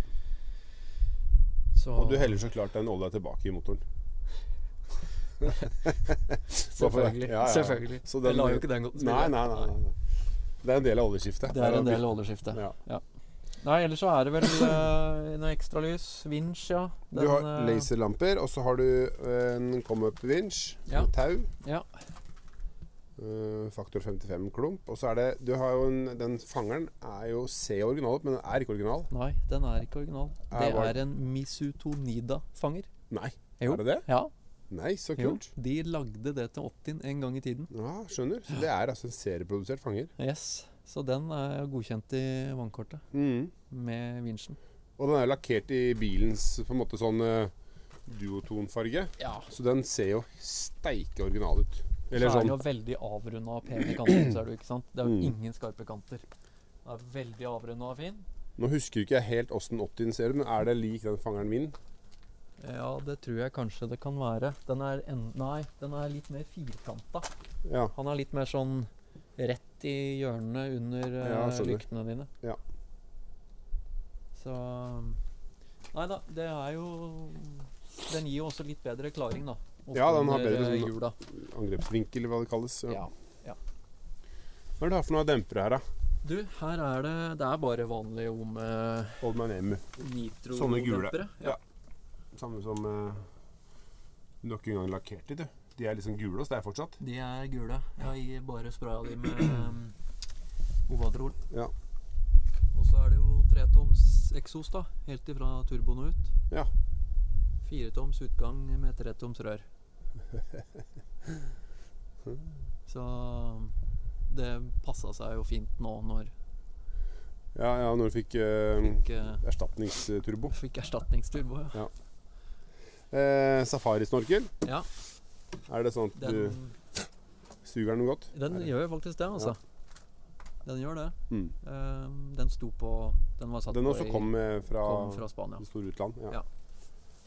Så, Og du heller så klart den olja tilbake i motoren. Selvfølgelig. Ja, ja, ja. selvfølgelig. Så jeg lar jo ikke den gå til Nei, spille. nei, nei, nei. Det er en del av oljeskiftet. Det er en del av oljeskiftet. Ja. Nei, ellers så er det vel uh, noe ekstralys. Vinsj, ja. Du har eh, laserlamper, og så har du en come-up-vinsj Ja. med tau. Ja. Eh, faktor 55-klump. Og så er det Du har jo en Den fangeren er jo ser original ut, men den er ikke original. Nei, den er ikke original. Er Det bare- er en Misutonida-fanger. Nei. Jo. Er det det? Ja, Nei, så jo. kult. De lagde det til Optin en gang i tiden. Ja, skjønner. Så det er altså en serieprodusert fanger. Yes. Så den er godkjent i vannkortet Mm. med vinsjen. Og den er lakkert i bilens på en måte sånn uh, duotonfarge. Ja. Så den ser jo steike original ut. Eller så er den sånn jo veldig avrunda og pene kanter. ser du, ikke sant? Det er jo Mm. ingen skarpe kanter. Den er veldig avrunda og fin. Nå husker ikke jeg helt åssen Optin ser ut, men er det lik den fangeren min? Ja, det tror jeg kanskje det kan være. Den er en, Nei, den er litt mer firkanta. Ja. Han er litt mer sånn rett i hjørnene under eh, Ja, lyktene dine. Ja. Så Nei da, det er jo Den gir jo også litt bedre klaring, da. Ja, den har bedre eh, sånn- Angrepsvinkel, hva det kalles. Ja. Ja. Hva er det du har for noe dempere her, da? Du, her er det Det er bare vanlige Ome Old Man M. nitro Sånne gule. Ja. Samme som uh, nok en gang engang lakkert de, du. De er liksom gule hos deg fortsatt. De er gule. Jeg gir bare spraya de med um, Ovadrol. Ja. Og så er det jo tretoms eksos, da. Helt ifra turboen og ut. Ja. Firetoms utgang med tretoms rør. Så det passa seg jo fint nå når Ja, ja, når du fikk eh, fikk, eh, erstatningsturbo. fikk erstatningsturbo. Ja. Eh, Safarisnorkel. ja Er det sånn at den, du suger den godt? den gjør jo faktisk det, altså. Den gjør det. Mm. Eh, den sto på Den var satt Den på også i- kom eh, fra, kom fra Spania. det store utland. Ja. Ja.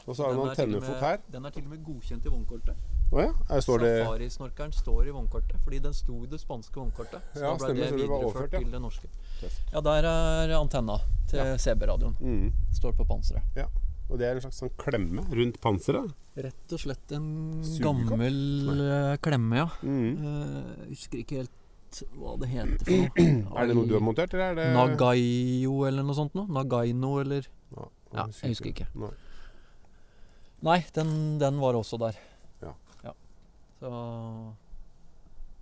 Og så har Den og med- her. Den er til og med godkjent i vognkortet. Oh, ja. Står Safarisnorkeren står i vognkortet, fordi den sto i det spanske vognkortet. Så Ja, da ble stemmer, det det videreført overført, ja. til det norske. Tøft. Ja, der er antenna til Ja. CB-radioen. mm. Står på panseret. Ja. Og det er en slags sånn klemme rundt panseret. Rett og slett en Sugekopp? gammel eh, klemme, ja. Mm. Uh, husker ikke helt hva det heter for noe. Er det noe du har montert, eller er det Nagayo eller noe sånt noe? Nagaino eller Ja, Ja, jeg husker ikke. Nei. Nei, den, den var også der. Ja. Så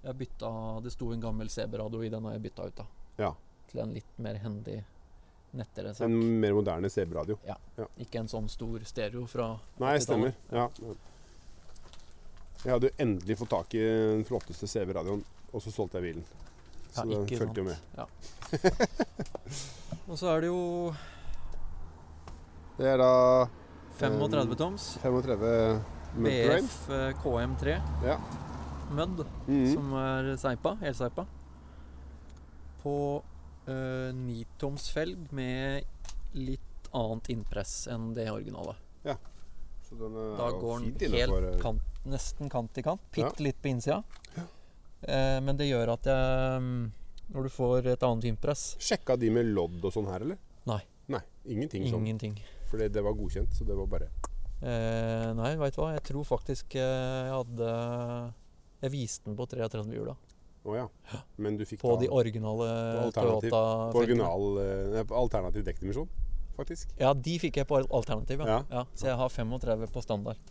jeg bytta Det sto en gammel CB-radio i den, og jeg bytta ut da. Ja. Til en litt mer hendig, nettere sak. En mer moderne CB-radio. Ikke en sånn stor stereo fra Nei, 80-tallet. stemmer. Ja. Jeg hadde jo endelig fått tak i den flotteste CB-radioen, og så solgte jeg bilen. Så Ja, den ikke fulgte jo med. Og så er det jo Det er da 35 toms 35 BF eh, KM3 Ja. Mud, Mhm. som er seipa, helseipa. På uh, 9-toms felg med litt annet innpress enn det originale. Så den er Da går den helt eh, kant, nesten kant i kant. Bitte Ja. litt på innsida. Eh, men det gjør at jeg mm, Når du får et annet innpress Sjekka de med lodd og sånn her, eller? Nei. Nei, Ingenting sånn. Ingenting. Fordi det var godkjent, så det var bare Eh, nei, veit du hva. Jeg tror faktisk eh, jeg hadde Jeg viste den på 33 hjula. Å ja. Men du fikk På da de originale På alternativ- Toyota på original eh, nei, på alternativ dekkdimensjon, faktisk. Ja, de fikk jeg på alternativ, ja. Ja. Så jeg har 35 på standard.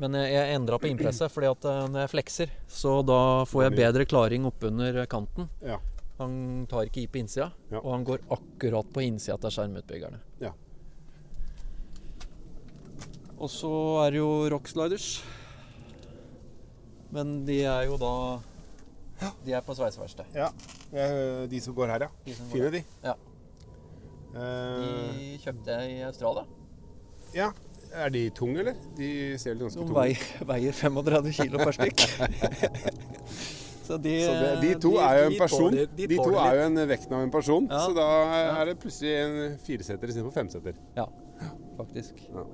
Men eh, jeg endra på innpresset, fordi at når jeg flekser, så da får jeg bedre klaring oppunder kanten. Ja. Han tar ikke i på innsida, Ja. og han går akkurat på innsida til skjermutbyggerne. Ja. Og så er det jo rocksliders. Men de er jo da De er på sveiseverkstedet. ja. Eh, De som går her, ja. De Fine, de. Ja. Eh, De kjøpte jeg i Australia. ja. Er de tunge, eller? De ser vel ganske tunge ut. veier, veier 35 kilo per stykk. så de, Så det, de to de- er jo en person. tåler- De, to er jo en vekten av en person. Ja. Så da er det plutselig en fireseter istedenfor femseter. Ja, faktisk. Ja.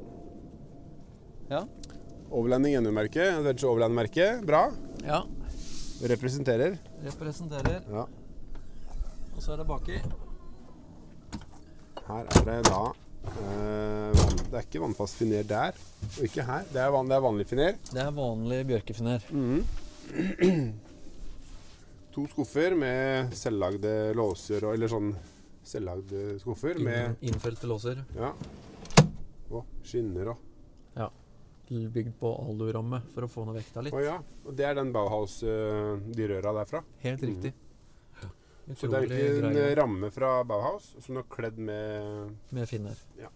Ja. Overlanding NU-merke, Adventure Overland-merke. Bra. ja. Representerer. Representerer. Ja. Og så er det baki. Her er det da eh, vann, Det er ikke vannfast finer der, og ikke her. Det er, van, det er vanlig finer. Det er vanlig bjørkefiner. To skuffer med selvlagde låser, og- eller sånn selvlagde skuffer med In, innfelte låser. Ja. Og skinner og Bygd på aluramme for å få ned vekta litt. Å ja. Og det er den Bauhaus, uh, de røra derfra. Helt riktig. Så det er ikke egentlig en greie eh, ramme fra Bauhaus som du har kledd med med finner. Ja.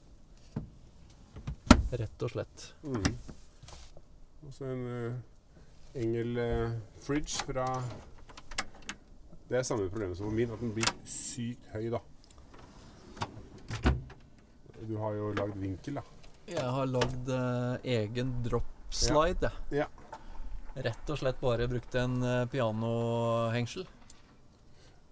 Rett og slett. mm. Og så en uh, Engel uh, fridge fra Det er samme problemet som for min, at den blir sykt høy, da. Du har jo lagd vinkel, da. Jeg har lagd eh, egen drop slide, jeg. Ja. Rett og slett bare brukt en uh, pianohengsel.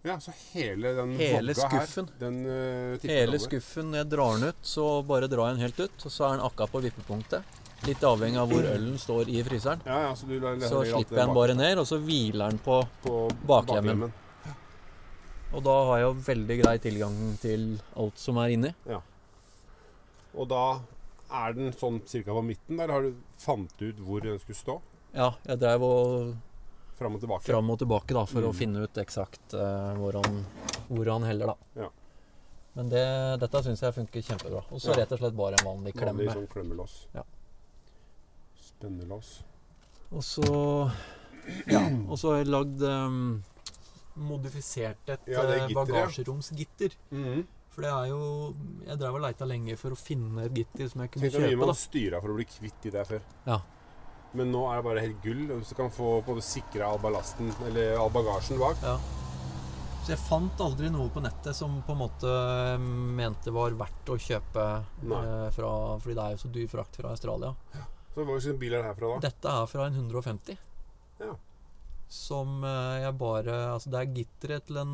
Ja, så hele den Hele skuffen. her, den uh, Hele over. skuffen, jeg drar den ut, så bare drar jeg den helt ut. Og så er den akka på vippepunktet. Litt avhengig av hvor ølen står i fryseren. Ja, ja, så Så slipper jeg den bare ned, og så hviler den på på baklemmen. Og da har jeg jo veldig grei tilgang til alt som er inni. Og da er den sånn cirka på midten der. Har du fant ut hvor den skulle stå? Ja, jeg drev og Fram og tilbake? fram og tilbake da, for å Mm. finne ut eksakt uh, hvor, han, hvor han heller, da. Ja. Men det, dette syns jeg funker kjempebra. Og så Ja. rett og slett bare en vanlig klemme. Vanlig sånn klemmelås. Ja. Spennelås. Og så Ja, og så har jeg lagd um, Modifisert et Ja, eh, ja. bagasjeromsgitter. Mm For det er jo Jeg drev og leita lenge for å finne et gitter som jeg kunne Tenk deg hvor mye kjøpe. man styra for å bli kvitt de der før. Ja. Men nå er det bare helt gull. og du kan få både sikra all ballasten, eller all bagasjen bak. Ja. Så jeg fant aldri noe på nettet som på en måte eh, mente var verdt å kjøpe eh, fra Fordi det er jo så dyr frakt fra Australia. Så hva slags bil er det herfra, da? Dette er fra en 150. Ja. Som eh, jeg bare Altså, det er gitteret til en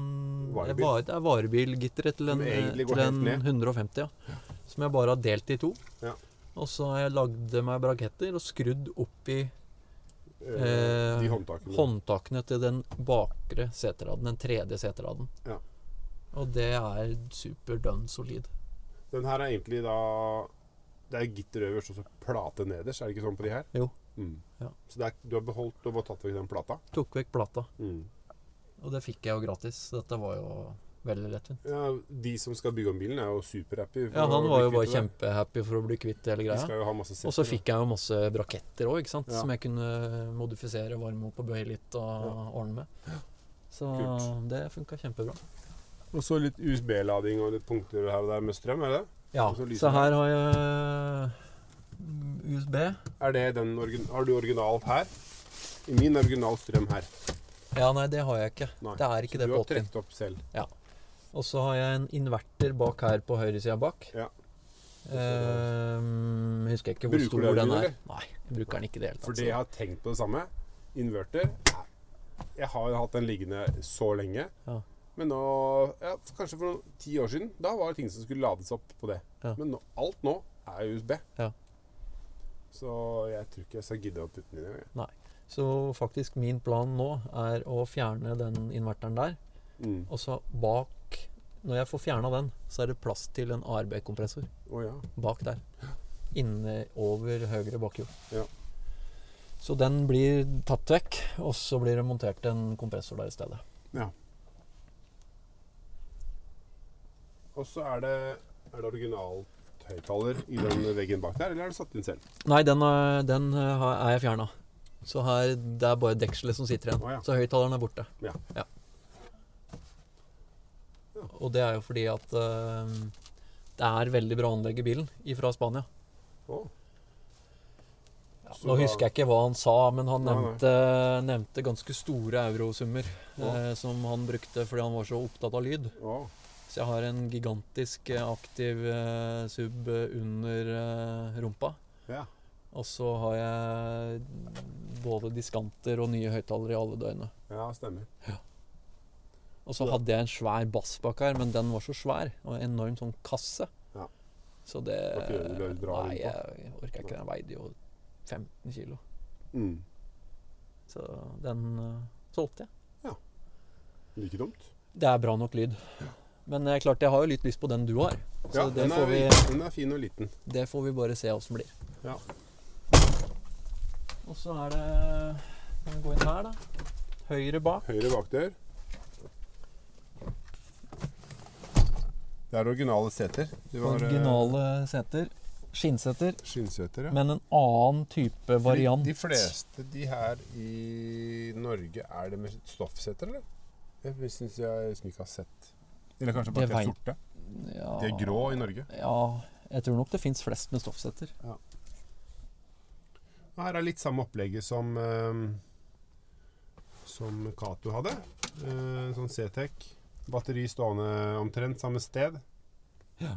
Varebil. Var- det er varebilgitteret til en, til en 150, ja. Som jeg bare har delt i to. Ja. Og så har jeg lagd meg braketter og skrudd opp i Eh, Eh, håndtakene. håndtakene til den bakre seteraden, den tredje seteraden. Ja. Og det er super done solid. Den her er egentlig da Det er gitter øverst og så plate nederst. Er det ikke sånn på de her? Jo. Mm. Ja. Så er, du har beholdt Du har tatt vekk den plata? Tok vekk plata. Mm. Og det fikk jeg jo gratis. Dette var jo veldig lettvint. Ja, De som skal bygge om bilen, er jo superhappy. Ja, han var jo bare kjempehappy for å bli kvitt hele greia. Og så fikk jeg jo masse braketter òg. Ja. Som jeg kunne modifisere, varme opp og bøye litt og Ja. ordne med. Så Kult. det funka kjempebra. Og så litt USB-lading og litt punkter her og der med strøm, er det? Ja, så her har jeg USB. Er det den origin Har du original her? I min original strøm her. Ja, nei, det har jeg ikke. Nei. Det er ikke Så det du har 80. trukket opp selv. Og så har jeg en inverter bak her på høyresida bak. Ja. Ehm, husker jeg ikke hvor Bruker stor den, den er. Nei, jeg bruker den ikke i det hele tatt. Fordi jeg har tenkt på det samme. Inverter Jeg har jo hatt den liggende så lenge. Ja. Men nå ja, for Kanskje for noen, ti år siden. Da var det ting som skulle lades opp på det. Ja. Men nå, alt nå er USB. Ja. Så jeg tror ikke jeg skal gidde å putte den inn engang. Så faktisk min plan nå er å fjerne den inverteren der. Mm. Og så bak Når jeg får fjerna den, så er det plass til en ARB-kompressor oh, ja. bak der. Inne over høyre bakhjul. Ja. Så den blir tatt vekk, og så blir det montert en kompressor der i stedet. Og så er det Er det originalt høyttaler i den veggen bak der, eller er det satt inn selv? Nei, den, er- den eh, er jeg fjerna. Så her, det er bare dekselet som sitter igjen. Å, ja. Så høyttaleren er borte. Ja. Og det er jo fordi at uh, det er veldig bra anlegg i bilen fra Spania. Oh. Nå husker jeg ikke hva han sa, men han nevnte, nevnte ganske store eurosummer oh. uh, som han brukte fordi han var så opptatt av lyd. Å. Så jeg har en gigantisk eh, aktiv eh, sub eh, under eh, rumpa. Ja. Og så har jeg både diskanter og nye høyttalere i alle døgnene. ja, stemmer. Og så Ja. hadde jeg en svær bass bak her, men den var så svær. Og en enorm sånn kasse. Ja. Så det Nei, jeg orka ikke. Den veide jo 15 kilo. Mm. Så den uh, solgte jeg. Ja. Like dumt. Det er bra nok lyd. Men eh, klart, jeg har jo litt lyst på den du har. Så Ja, det, den får er, vi, den er fin og liten. det får vi bare se åssen blir. Ja. Og så er det Kan vi gå inn her, da. Høyre bak. Høyre bakdør. Det er originale seter. Det var, eh, Originale seter. Skinnseter. Skinnseter, ja. Men en annen type variant. De, de fleste de her i Norge, er det med stoffseter, eller? Jeg syns jeg som ikke har sett Eller kanskje bare Det de er sorte. ja, De er grå i Norge. Ja, jeg tror nok det fins flest med stoffsetter. Ja. Her er litt samme opplegget som eh, Som Cato hadde. Eh, sånn C-Tech. Batteri stående omtrent samme sted. Ja.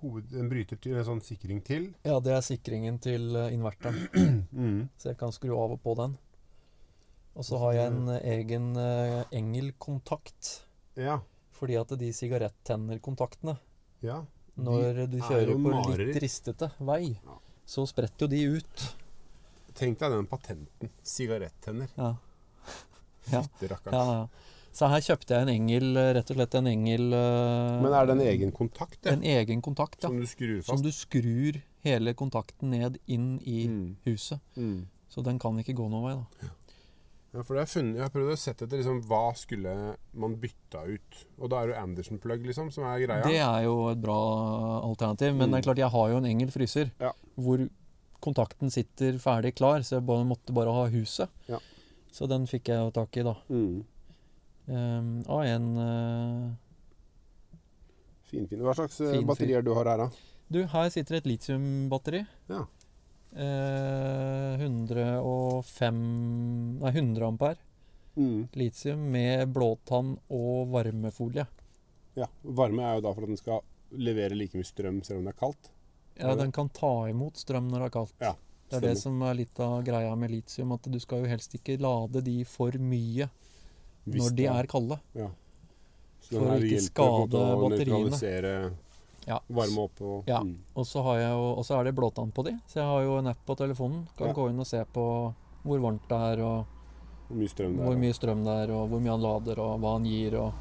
Hoved, en bryter til, en sånn sikring til. Ja, det er sikringen til eh, inverteren. Mm. Så jeg kan skru av og på den. Og så har jeg en eh, egen uh, engelkontakt. Ja. Fordi at de sigarettennerkontaktene, ja. når du er kjører på marer. litt ristete vei, Ja. så spretter jo de ut. Tenk deg den patenten. Sigarettenner. Ja. Ja. Ja, ja. Så her kjøpte jeg en engel, rett og slett en engel eh, Men er det en egen kontakt, det? En egen kontakt, ja. Som du skrur fast? Som du skrur hele kontakten ned inn i Mm. huset. Mm. Så den kan ikke gå noen vei, da. Ja, for det har jeg, funnet, jeg har prøvd å sette etter liksom, hva skulle man bytta ut. Og da er det jo Anderson plug liksom, som er greia. Det er jo et bra alternativ. Men Mm. det er klart, jeg har jo en engel fryser Ja. hvor kontakten sitter ferdig klar, så jeg bare, måtte bare ha huset. Ja. Så den fikk jeg jo tak i, da. Mm. Um, av en uh, Fin, fin. Hva slags eh, Fin, batterier du har her, da? Du, her sitter et litiumbatteri. Ja. Eh, 105 Nei, 100 ampere. Mm. Litium med blåtann og varmefolie. ja. Varme er jo da for at den skal levere like mye strøm selv om det er kaldt. Ja, den kan ta imot strøm når det er kaldt. Ja, det er det som er litt av greia med litium, at du skal jo helst ikke lade de for mye Hvis når de er kalde. Ja. For å ikke skade batteriene. Ja. Varme opp og Ja. mm. Og så er det blåtann på de, så jeg har jo en app på telefonen. Kan Ja. gå inn og se på hvor varmt det er, og Hvor mye strøm det er. hvor mye strøm det er, og hvor mye han lader, og hva han gir, og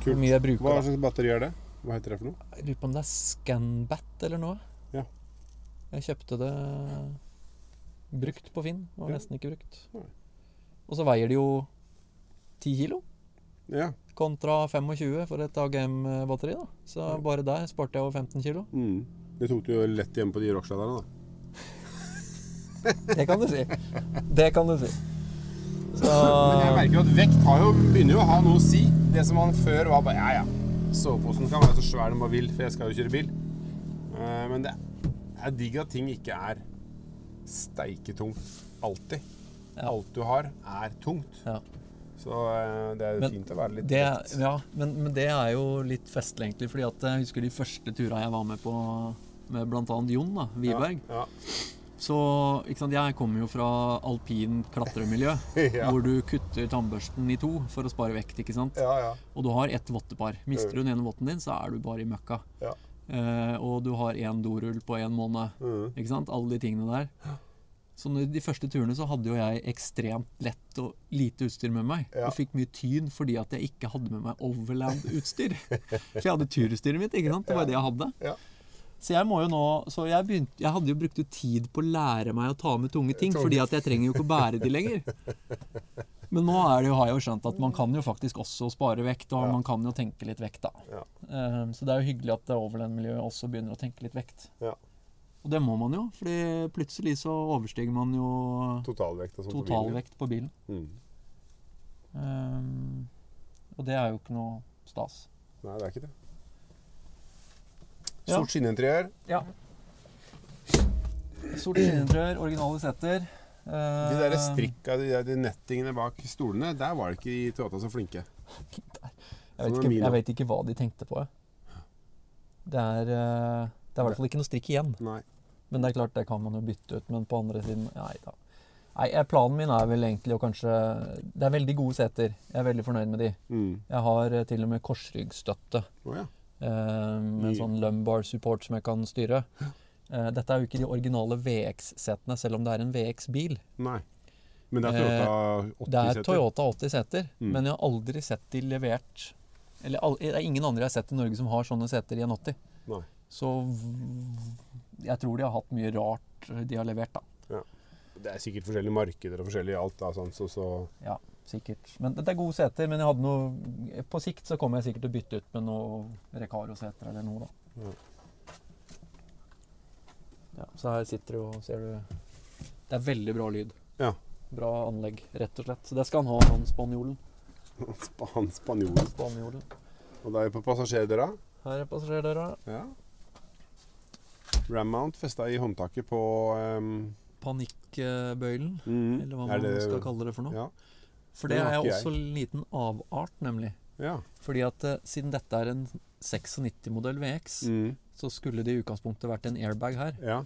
Kult. hvor mye jeg bruker. Hva slags batteri er det? Hva heter det for noe? Jeg lurer på om det er Scanbat eller noe. Ja. Jeg kjøpte det brukt på Finn. Det var Ja. nesten ikke brukt. Og så veier det jo 10 kilo Ja. Kontra 25 for et AGM-batteri. da. Så Ja. bare der sparte jeg over 15 kilo. Mm. Det tok du jo lett hjemme på de rocksliderne, da. Det kan du si. Det kan du si. Så Men jeg merker jo at vekt har jo, begynner jo å ha noe å si. Det som man før var bare Ja, ja. Soveposen kan være så svær den bare vil, for jeg skal jo kjøre bil. Eh, Men det er digg at ting ikke er steiketungt alltid. Ja. Alt du har, er tungt. Ja. Så eh, det er jo Men fint å være litt det, ja, men, men det er jo litt festlig, egentlig. fordi at jeg husker de første turene jeg var med på med bl.a. Jon da, Wiberg. Ja. Så ikke sant, jeg kommer jo fra alpin klatremiljø, Ja. hvor du kutter tannbørsten i to for å spare vekt. ikke sant? Ja, ja. Og du har ett vottepar. Mister Mm. du den ene votten din, så er du bare i møkka. Ja. Eh, og du har én dorull på én måned. Mhm. Ikke sant? Alle de tingene der. Så de første turene så hadde jo jeg ekstremt lett og lite utstyr med meg. Ja. Og fikk mye tyn fordi at jeg ikke hadde med meg Overland-utstyr. For jeg hadde turutstyret mitt, ikke sant? Det var det jeg hadde. Ja. Så jeg må jo nå Så jeg, begynte, jeg hadde jo brukt tid på å lære meg å ta med tunge ting, Tunge. fordi at jeg trenger jo ikke å bære de lenger. Men nå er det jo, har jeg jo skjønt at man kan jo faktisk også spare vekt, og Ja. man kan jo tenke litt vekt, da. Ja. Eh, Så det er jo hyggelig at Overland-miljøet også begynner å tenke litt vekt. Ja. Og det må man jo, fordi plutselig så overstiger man jo Totalvekt bilen. totalvekt på bilen. Mm. Um, og det er jo ikke noe stas. Nei, det er ikke det. Ja. Sort skinninteriør. Ja. Sort skinninteriør, originale setter. De der strikka, de, der, de nettingene bak stolene, der var det ikke de Toyota så flinke. jeg, vet ikke, jeg vet ikke hva de tenkte på. Det er, eh, det er i hvert fall ikke noe strikk igjen. Nei. Men det er klart, det kan man jo bytte ut. Men på andre siden Nei da. Nei, eh, Planen min er vel egentlig å kanskje Det er veldig gode seter. Jeg er veldig fornøyd med de. Mm. Jeg har eh, til og med korsryggstøtte. Oh, ja. eh, med en sånn lumbar support som jeg kan styre. Eh, dette er jo ikke de originale VX-setene, selv om det er en VX-bil. Nei. Men det er Toyota 80 Eh, Det er. Toyota 80 seter, Mm. men jeg har aldri sett de levert Eller det er ingen andre jeg har sett i Norge som har sånne seter i en 80. Nei. Så jeg tror de har hatt mye rart de har levert, da. Ja. Det er sikkert forskjellige markeder og forskjellig alt. Da, sånn, så, så Ja, sikkert. Men dette er gode seter. Men jeg hadde noe På sikt så kommer jeg sikkert til å bytte ut med noe Recaro-seter eller noe, da. Ja. Ja, så her sitter du og ser du Det er veldig bra lyd. Ja. Bra anlegg, rett og slett. Så det skal han ha, han spanjolen. Sp- Han spanjolen. spanjolen. Og da er vi på passasjerdøra. Her er passasjerdøra. Ja. Rammount festa i håndtaket på um, Panikkbøylen, mm, eller hva man det- skal kalle det for noe. Ja. For det det er også en liten avart, nemlig. ja. Fordi at eh, siden dette er en 96-modell VX, Mm, så skulle det i utgangspunktet vært en airbag her. ja.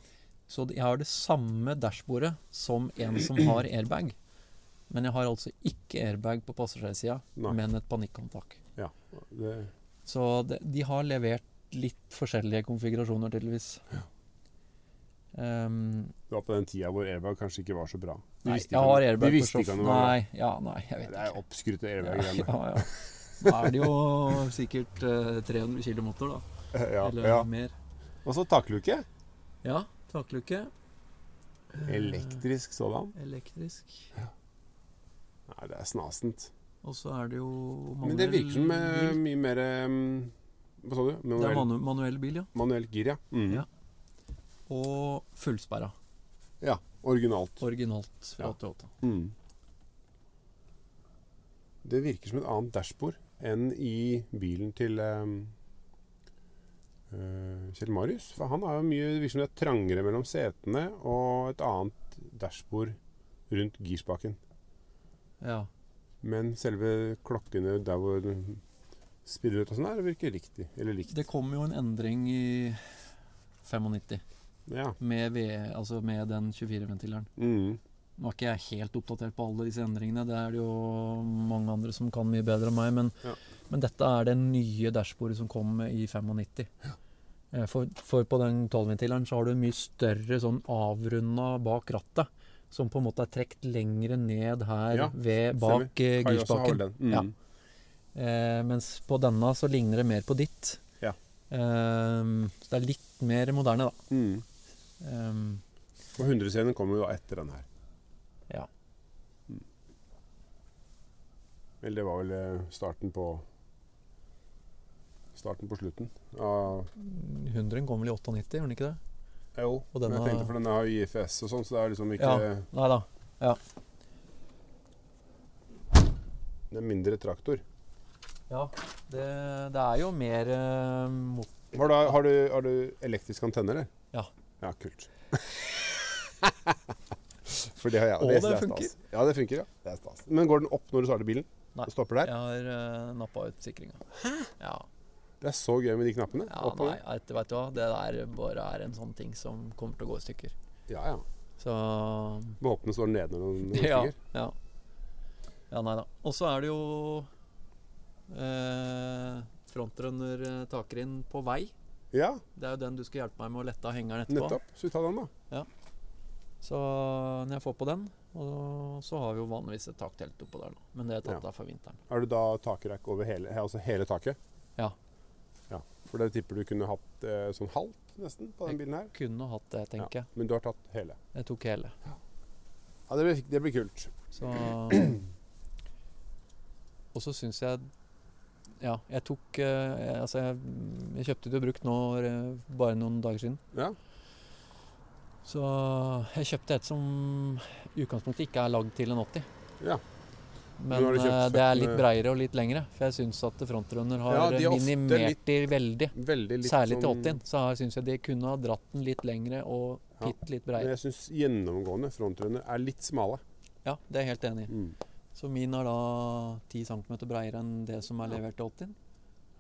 Så jeg har det samme dashbordet som en som har airbag. Men jeg har altså ikke airbag på passasjersida, men et panikkhåndtak. ja. Det, Så det, de har levert litt forskjellige konfigurasjoner, tydeligvis. Um, det var på den tida hvor airbag kanskje ikke var så bra. Du nei, visste jeg ikke om- har airbag du visste ikke om det var. Nei, ja, nei, jeg vet Det er oppskrytte Ja, airbag-greiene. ja, ja. Da er det jo sikkert uh, 300 kg motor, da. Ja, Eller ja. mer. Og så takluke. Ja, takluke. Eh, Elektrisk sådan. Elektrisk. Nei, det er snasent. Og så er det jo Men det virker som eh, mye mer um, Hva sa du? Det er Manuell, manu manuell bil, ja. manuell gir, ja. Mm. Ja. Og fullsperra. Ja, Originalt. Originalt fra Ja. Toyota. Mm. Det virker som et annet dashbord enn i bilen til um, uh, Kjell Marius. For han har jo mye virker som det er trangere mellom setene og et annet dashbord rundt girspaken. Ja. Men selve klokkene der hvor den spiller ut og sånn virker riktig. Eller likt. Det kom jo en endring i 95 Ja. med, v, altså med den 24-ventileren. Mm. Nå er ikke jeg helt oppdatert på alle disse endringene, det er det jo mange andre som kan mye bedre enn meg. Men Ja. Men dette er det nye dashbordet som kom i 95. Ja. For, for på den 12-ventileren så har du en mye større sånn avrunda bak rattet. Som på en måte er trukket lengre ned her Ja, ved, bak eh, girspaken. Mm. Ja. Eh, mens på denne så ligner det mer på ditt. Ja. Eh, så det er litt mer moderne, da. Mm. Eh, Og 100-serien kommer jo etter den her. Ja. Eller det var vel eh, starten på Starten på slutten. Ja, 100 kom vel i 98, gjorde den ikke det? jo. Men jeg tenkte for den har IFS og sånn, så det er liksom ikke Ja. Nei da. Det er mindre traktor. Ja, det, det er jo mer uh, mot... Har du, har, du, har du elektrisk antenne, eller? Ja. Ja, kult. For det har jeg. Og det, det er funker. Ja, det funker, ja. Det er stas. Men går den opp når du starter bilen? Nei. Og stopper der? Jeg har uh, nappa ut sikringa. Ja, Det er så gøy med de knappene. ja Oppå nei, vet, vet du hva. Det der bare er en sånn ting som kommer til å gå i stykker. Ja, ja. Så Våpenet står nede når den når den Ja. stiger. Ja, ja nei da. Og så er det jo eh, eh, taker inn på vei. Ja, Det er jo den du skal hjelpe meg med å lette av hengeren etterpå. nettopp. Så vi tar den, da. Så når jeg får på den, og så har vi jo vanligvis et taktelt oppå der nå. Men det er tatt Ja. av for vinteren. Er du da takrekk over hele, altså hele taket? Ja. ja. For det tipper du kunne hatt eh, sånn halvt, nesten, på den bilen her. Kunne hatt det, tenker jeg. Men du har tatt hele. Jeg tok hele. Ja, det blir, det blir kult. Så Og så syns jeg Ja, jeg tok eh, Altså, jeg, jeg kjøpte det brukt nå eh, bare noen dager siden. Ja. Så jeg kjøpte et som i utgangspunktet ikke er lagd til en 80. Ja. Men kjøpt eh, det er litt breiere og litt lengre. For jeg syns at frontrunner har Ja, de er minimert litt- de veldig. Veldig Særlig til sånn 80-en. Så syns jeg de kunne ha dratt den litt lengre og bitte litt Men jeg syns gjennomgående frontrunner er litt smale. Ja, det er jeg helt enig i. Mm. Så min er da 10 cm bredere enn det som er levert til 80-en.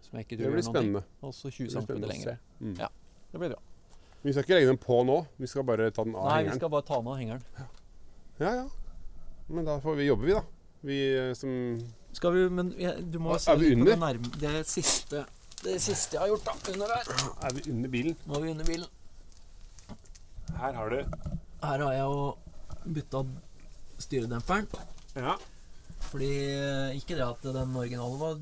Som jeg ikke Det blir spennende. Og så 20 cm lenger. lengre. Mm. Ja. Det blir bra. Vi skal ikke legge den på nå. Vi skal bare ta den av Nei, vi skal bare ta den av hengeren. Ja, ja. Men da får vi jobbe, vi, da. Vi eh, som Skal vi, men ja, du må se litt under? på det, nærme, det siste Det siste jeg har gjort, da. Under her. Er vi under bilen? Nå er vi under bilen. Her har du Her har jeg jo bytta styredemperen. Ja. Fordi eh, Ikke det at den originale var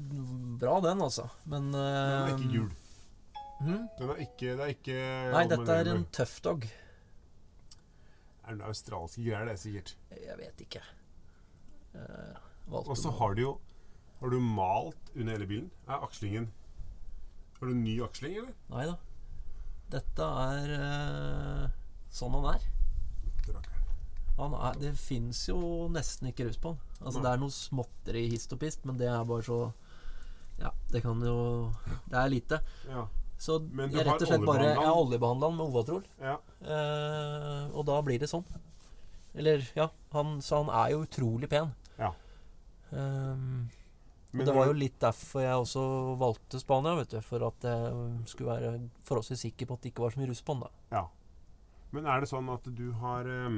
bra, den, altså. Men Den er ikke eh, gul. hm? Den er ikke, det er ikke Nei, dette er en tøff dog. Er det australske greier, det er sikkert. Jeg vet ikke. Eh, Og så har du jo Har du malt under hele bilen? Er akslingen Har du ny aksling, eller? Nei da. Dette er uh, sånn han er. Han er det fins jo nesten ikke rus på han. Altså, det er noe småtteri hist og pist, men det er bare så Ja, det kan jo Det er lite. Ja. Så jeg rett og slett bare Jeg oljebehandla han med Ovatrol. ja. Eh, og da blir det sånn. Eller, ja. Han, så han er jo utrolig pen. Ja. Men og det var jo litt derfor jeg også valgte Spania, vet du. For at jeg skulle være forholdsvis sikker på at det ikke var så mye rus på han da. Ja. Men er det sånn at du har øh,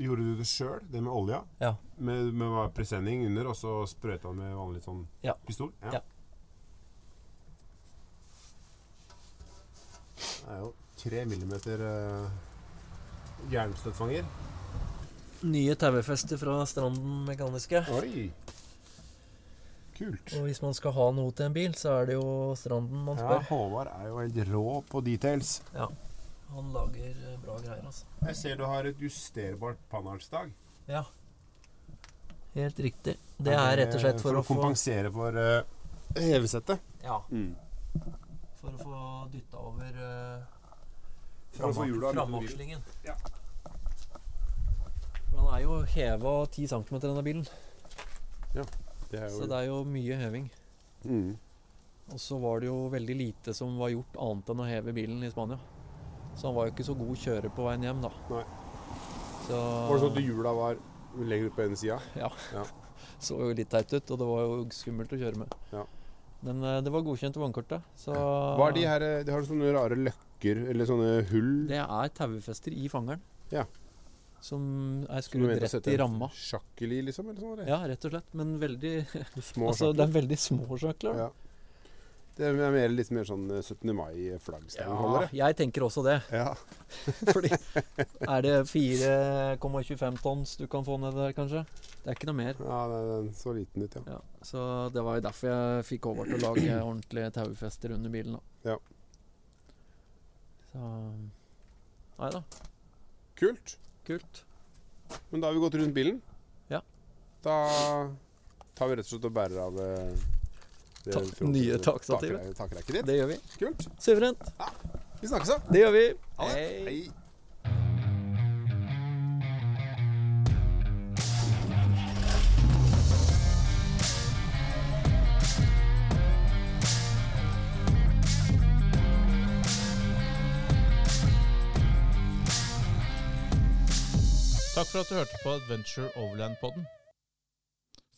Gjorde du det sjøl, det med olja? Ja. Med, med presenning under, og så sprøyta med vanlig sånn Ja. pistol? Ja. Det er jo tre millimeter uh, jernstøtfanger. Nye tauefester fra Stranden Mekaniske. Oi! Kult. Og hvis man skal ha noe til en bil, så er det jo Stranden man spør. Ja. Håvard er jo helt rå på details. Han lager eh, bra greier, altså. Jeg ser du har et justerbart panhalsdag. Ja. Helt riktig. Det er rett og slett for, å få kompensere for uh, hevesettet. Ja, Mm. for å få dytta over uh, For å få over framakslingen. Ja. For han er jo heva 10 cm, denne bilen. Det er Så det er jo mye heving. mm. Og så var det jo veldig lite som var gjort annet enn å heve bilen i Spania. Så han var jo ikke så god å kjøre på veien hjem, da. Nei. Så Var det sånn at hjula var lenger ut på ene sida? Ja. så jo litt teit ut, og det var jo skummelt å kjøre med. Ja. Men eh, det var godkjent vognkortet, så Hva er de her De har sånne rare løkker, eller sånne hull. Det er tauefester i fangeren. Ja. som er skrudd rett i ramma. Sjakkel i, liksom? Eller sånn, eller? Ja, rett og slett. Men veldig Små Altså, det er veldig små sjakler. Ja. Det er mer, litt mer sånn eh, 17. mai-flaggstangholdere. jeg tenker også det. Ja. Fordi er det 4,25 tons du kan få ned der, kanskje? Det er ikke noe mer. ja, den så liten ut, ja. Ja, så det var jo derfor jeg fikk over til å lage ordentlige taufester under bilen. Da. Ja. Så Nei da. Kult. Kult. Men da har vi gått rundt bilen. Ja. Da tar vi rett og slett og bærer av eh, Ta- nye takstativer. Det gjør vi. Kult. Suverent. Vi snakkes, da. Det gjør vi. Ha det. Hei. Hei. Takk for at du hørte på Adventure Overland-podden.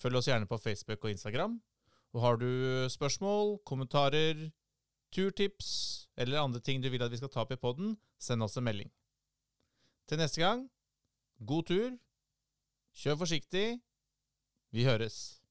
Følg oss gjerne på Facebook og Instagram. Og har du spørsmål, kommentarer, turtips eller andre ting du vil at vi skal ta opp i podden, send oss en melding. Til neste gang, god tur, kjør forsiktig, vi høres.